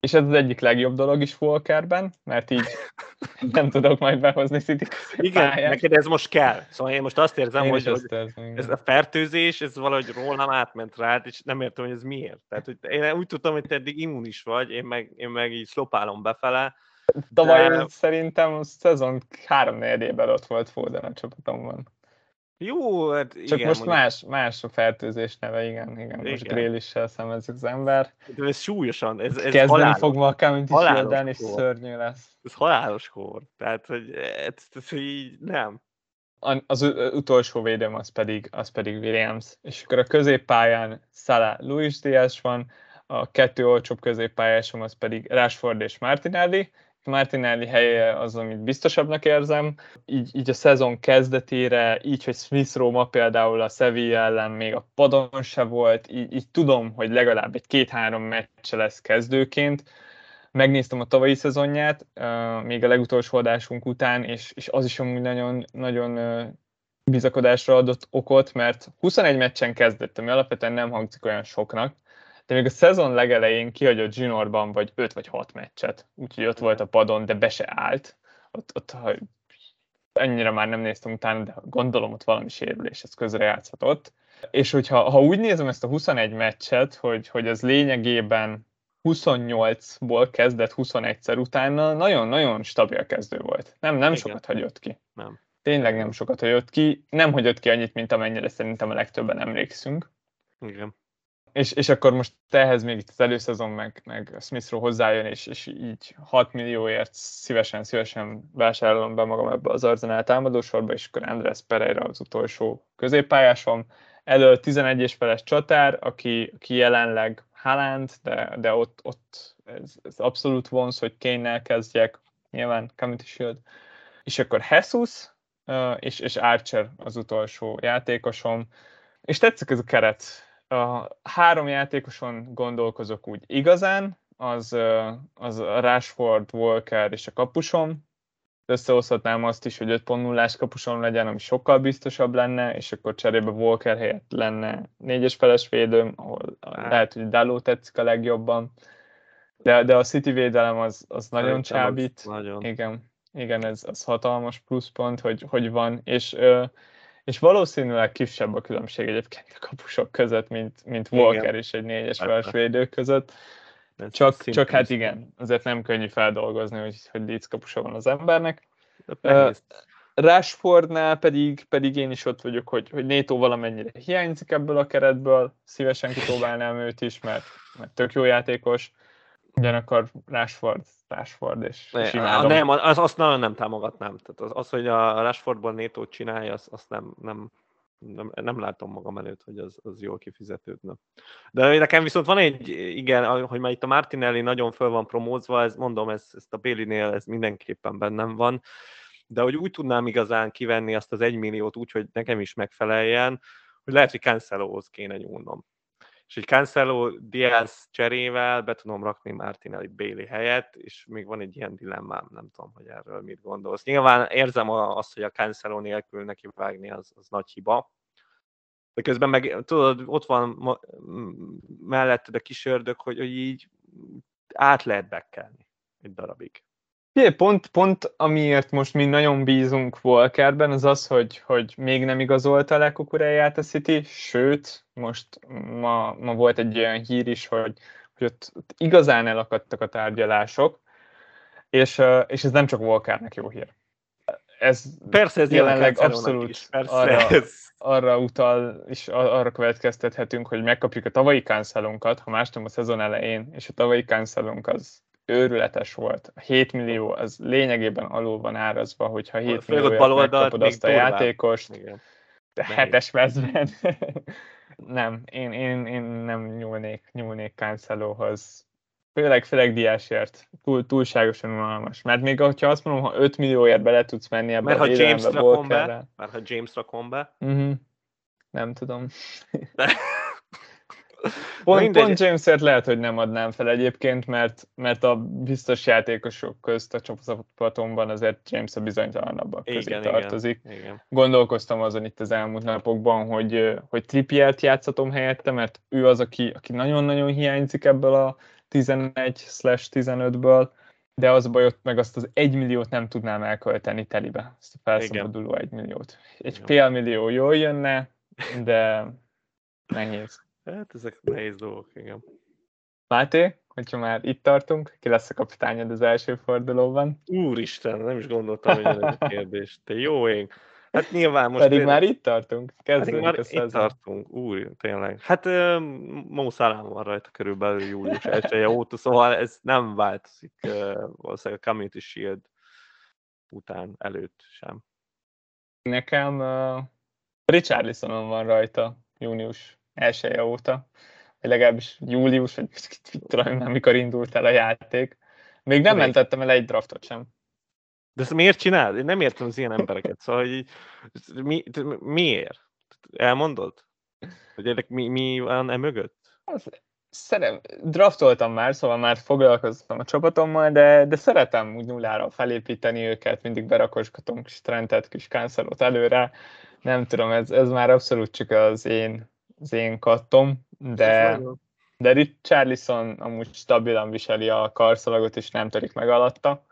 S2: és ez az egyik legjobb dolog is Walkerben, mert így nem tudok majd behozni City
S1: Igen, pályát. neked ez most kell. Szóval én most azt érzem, én hogy, hogy érzem, ez a fertőzés, ez valahogy rólam átment rád, és nem értem, hogy ez miért. Tehát, hogy én úgy tudtam, hogy te eddig immunis vagy, én meg, én meg így szlopálom befele.
S2: Tavaly de... szerintem a szezon három negyedében ott volt Foden a csapatomban.
S1: Jó, hát
S2: igen. Csak most más, más a fertőzés neve, igen, igen. igen. Most Grélissel szemezik az ember.
S1: De ez súlyosan, ez, ez
S2: Kezdeni halálos, fog ma a Community és szörnyű lesz.
S1: Ez halálos kor. Tehát, hogy ez, ez, így nem.
S2: Az utolsó védőm az pedig, az pedig Williams. És akkor a középpályán Salah Luis Diaz van, a kettő olcsóbb középpályásom az pedig Rashford és Martinelli, Martinelli helye az, amit biztosabbnak érzem. Így, így a szezon kezdetére, így, hogy Smith Roma például a Sevilla ellen még a padon se volt, így, így tudom, hogy legalább egy két-három meccse lesz kezdőként. Megnéztem a tavalyi szezonját, még a legutolsó adásunk után, és, és az is amúgy nagyon, nagyon bizakodásra adott okot, mert 21 meccsen kezdett, ami alapvetően nem hangzik olyan soknak, de még a szezon legelején kihagyott Juniorban vagy 5 vagy 6 meccset, úgyhogy ott volt a padon, de be se állt. Ott, ott ha ennyire már nem néztem utána, de gondolom ott valami sérülés, ez közre játszhatott. És hogyha ha úgy nézem ezt a 21 meccset, hogy, hogy ez lényegében 28-ból kezdett 21-szer utána, nagyon-nagyon stabil kezdő volt. Nem, nem sokat hagyott ki.
S1: Nem.
S2: Tényleg nem sokat hagyott ki. Nem hagyott ki annyit, mint amennyire szerintem a legtöbben emlékszünk.
S1: Igen.
S2: És, és akkor most ehhez még itt az előszezon meg, meg Smithról hozzájön, és, és így 6 millióért szívesen, szívesen vásárolom be magam ebbe az Arzenál támadósorba, és akkor Andrés Pereira az utolsó középpályásom. Elő 11 és feles csatár, aki, aki jelenleg Haaland, de, de ott, ott ez, ez abszolút vonz, hogy kane kezdjek, nyilván Community Shield. És akkor Jesus, és, és Archer az utolsó játékosom. És tetszik ez a keret. A három játékoson gondolkozok úgy igazán, az, az a Rashford, Walker és a kapusom. Összehozhatnám azt is, hogy 5.0-ás kapusom legyen, ami sokkal biztosabb lenne, és akkor cserébe Walker helyett lenne négyes feles védőm, ahol lehet, hogy Daló tetszik a legjobban. De, de a City védelem az, az nagyon csábít. Nagyon. Igen igen, ez az hatalmas pluszpont, hogy, hogy van, és, és valószínűleg kisebb a különbség egyébként a kapusok között, mint, mint Walker igen. és egy négyes feles védő között. Csak, csak hát igen, azért nem könnyű feldolgozni, hogy, hogy Leeds kapusa van az embernek. Uh, Rashfordnál pedig, pedig én is ott vagyok, hogy, hogy Néto valamennyire hiányzik ebből a keretből, szívesen kitóválnám őt is, mert, mert tök jó játékos. Ugyanakkor Rashford Rashford, és,
S1: ne, és imádom. Nem, az, azt nagyon nem támogatnám. Tehát az, az hogy a Rashfordból Nétót csinálja, azt, azt nem, nem, nem, nem látom magam előtt, hogy az, az jól kifizetődne. De nekem viszont van egy, igen, hogy már itt a Martinelli nagyon föl van promózva, ez, mondom, ez, ezt a Bélinél ez mindenképpen bennem van, de hogy úgy tudnám igazán kivenni azt az egymilliót úgy, hogy nekem is megfeleljen, hogy lehet, hogy Cancelóhoz kéne nyúlnom és egy Cancelo Diaz cserével be tudom rakni Martinelli Bailey helyett, és még van egy ilyen dilemmám, nem tudom, hogy erről mit gondolsz. Nyilván érzem azt, hogy a Cancelo nélkül neki vágni az, az nagy hiba, de közben meg tudod, ott van mellette a kis ördög, hogy, hogy így át lehet bekkelni egy darabig.
S2: Ugye, pont, pont amiért most mi nagyon bízunk Walkerben, az az, hogy, hogy még nem igazolta le Kukurelját a City, sőt, most ma, ma volt egy olyan hír is, hogy, hogy ott, ott igazán elakadtak a tárgyalások, és, és ez nem csak Walkernek jó hír. Ez
S1: Persze ez
S2: jelenleg abszolút is. Persze arra, ez. arra utal, és arra következtethetünk, hogy megkapjuk a tavalyi cancelunkat, ha más nem a szezon elején, és a tavalyi cancelunk az őrületes volt. A 7 millió az lényegében alul van árazva, hogyha 7 millió megkapod azt a játékost, Igen. de hetes mezben. nem, én, én, én nem nyúlnék, nyúlnék Cancelóhoz. Főleg, főleg diásért. Túl, túlságosan unalmas. Mert még ha azt mondom, ha 5 millióért bele tudsz menni ebbe
S1: mert
S2: a
S1: ha James rakom be, mert ha James rakom be.
S2: Uh-huh. Nem tudom. Pont, pont Jamesért lehet, hogy nem adnám fel egyébként, mert, mert a biztos játékosok közt a csapatomban azért James a bizonytalanabbak közé igen, tartozik. Igen, igen. Gondolkoztam azon itt az elmúlt napokban, hogy, hogy Trippiert játszatom helyette, mert ő az, aki, aki nagyon-nagyon hiányzik ebből a 11/15-ből, de az baj, ott meg azt az egy milliót nem tudnám elkölteni telibe, ezt a felszabaduló egy milliót. Egy fél millió jól jönne, de nehéz.
S1: Hát ezek nehéz dolgok, igen.
S2: Máté, hogyha már itt tartunk, ki lesz a kapitányod az első fordulóban?
S1: Úristen, nem is gondoltam, hogy ez a kérdés. Te jó ég. Hát nyilván most...
S2: Pedig már itt tartunk. Kezdődik
S1: már itt tartunk. Úr, tényleg. Hát uh, Mo Salah van rajta körülbelül július 1 óta, szóval ez nem változik uh, valószínűleg a Community Shield után, előtt sem.
S2: Nekem uh, Richarlisonon van rajta június elsője óta, vagy legalábbis július, vagy tudom már mikor indult el a játék. Még nem mentettem el egy draftot sem.
S1: De ezt miért csinálod? Én nem értem az ilyen embereket. Szóval, hogy mi, miért? Elmondod? Hogy mi, mi van e mögött?
S2: Szerem, draftoltam már, szóval már foglalkoztam a csapatommal, de, de szeretem úgy nullára felépíteni őket, mindig berakosgatom kis trendet, kis kánszerot előre. Nem tudom, ez, ez már abszolút csak az én az én kattom, de, de Richarlison amúgy stabilan viseli a karszalagot, és nem törik meg alatta.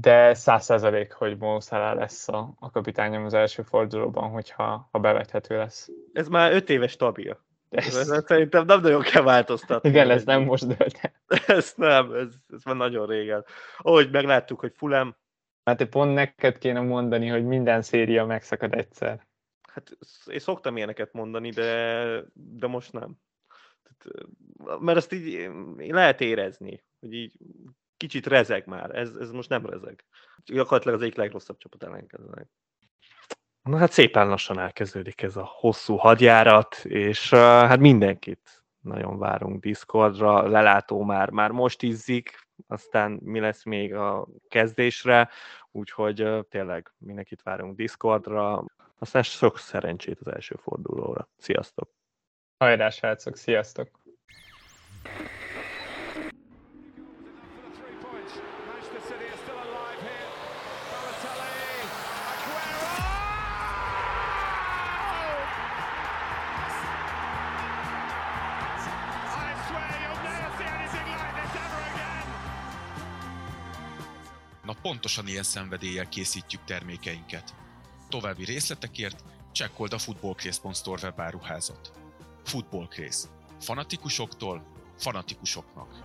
S2: de száz százalék, hogy Mo Salah lesz a, a kapitányom az első fordulóban, hogyha ha bevethető lesz.
S1: Ez már öt éves stabil. Ez... ez szerintem nem nagyon kell változtatni.
S2: Igen, ez nem most dölt
S1: Ez nem, ez, ez már nagyon régen. Ahogy megláttuk, hogy Fulem...
S2: Hát pont neked kéne mondani, hogy minden széria megszakad egyszer.
S1: Hát én szoktam ilyeneket mondani, de, de most nem. Mert azt így lehet érezni, hogy így kicsit rezeg már, ez, ez most nem rezeg. Gyakorlatilag az egyik legrosszabb csapat ellenkezőleg. Na hát szépen lassan elkezdődik ez a hosszú hadjárat, és uh, hát mindenkit nagyon várunk Discordra, lelátó már, már most izzik, aztán mi lesz még a kezdésre, úgyhogy uh, tényleg mindenkit várunk Discordra, aztán sok szerencsét az első fordulóra. Sziasztok!
S2: Hajrá, srácok! Sziasztok!
S3: pontosan ilyen szenvedéllyel készítjük termékeinket. További részletekért csekkold a footballcraze.store webáruházat. Footballcraze. Fanatikusoktól fanatikusoknak.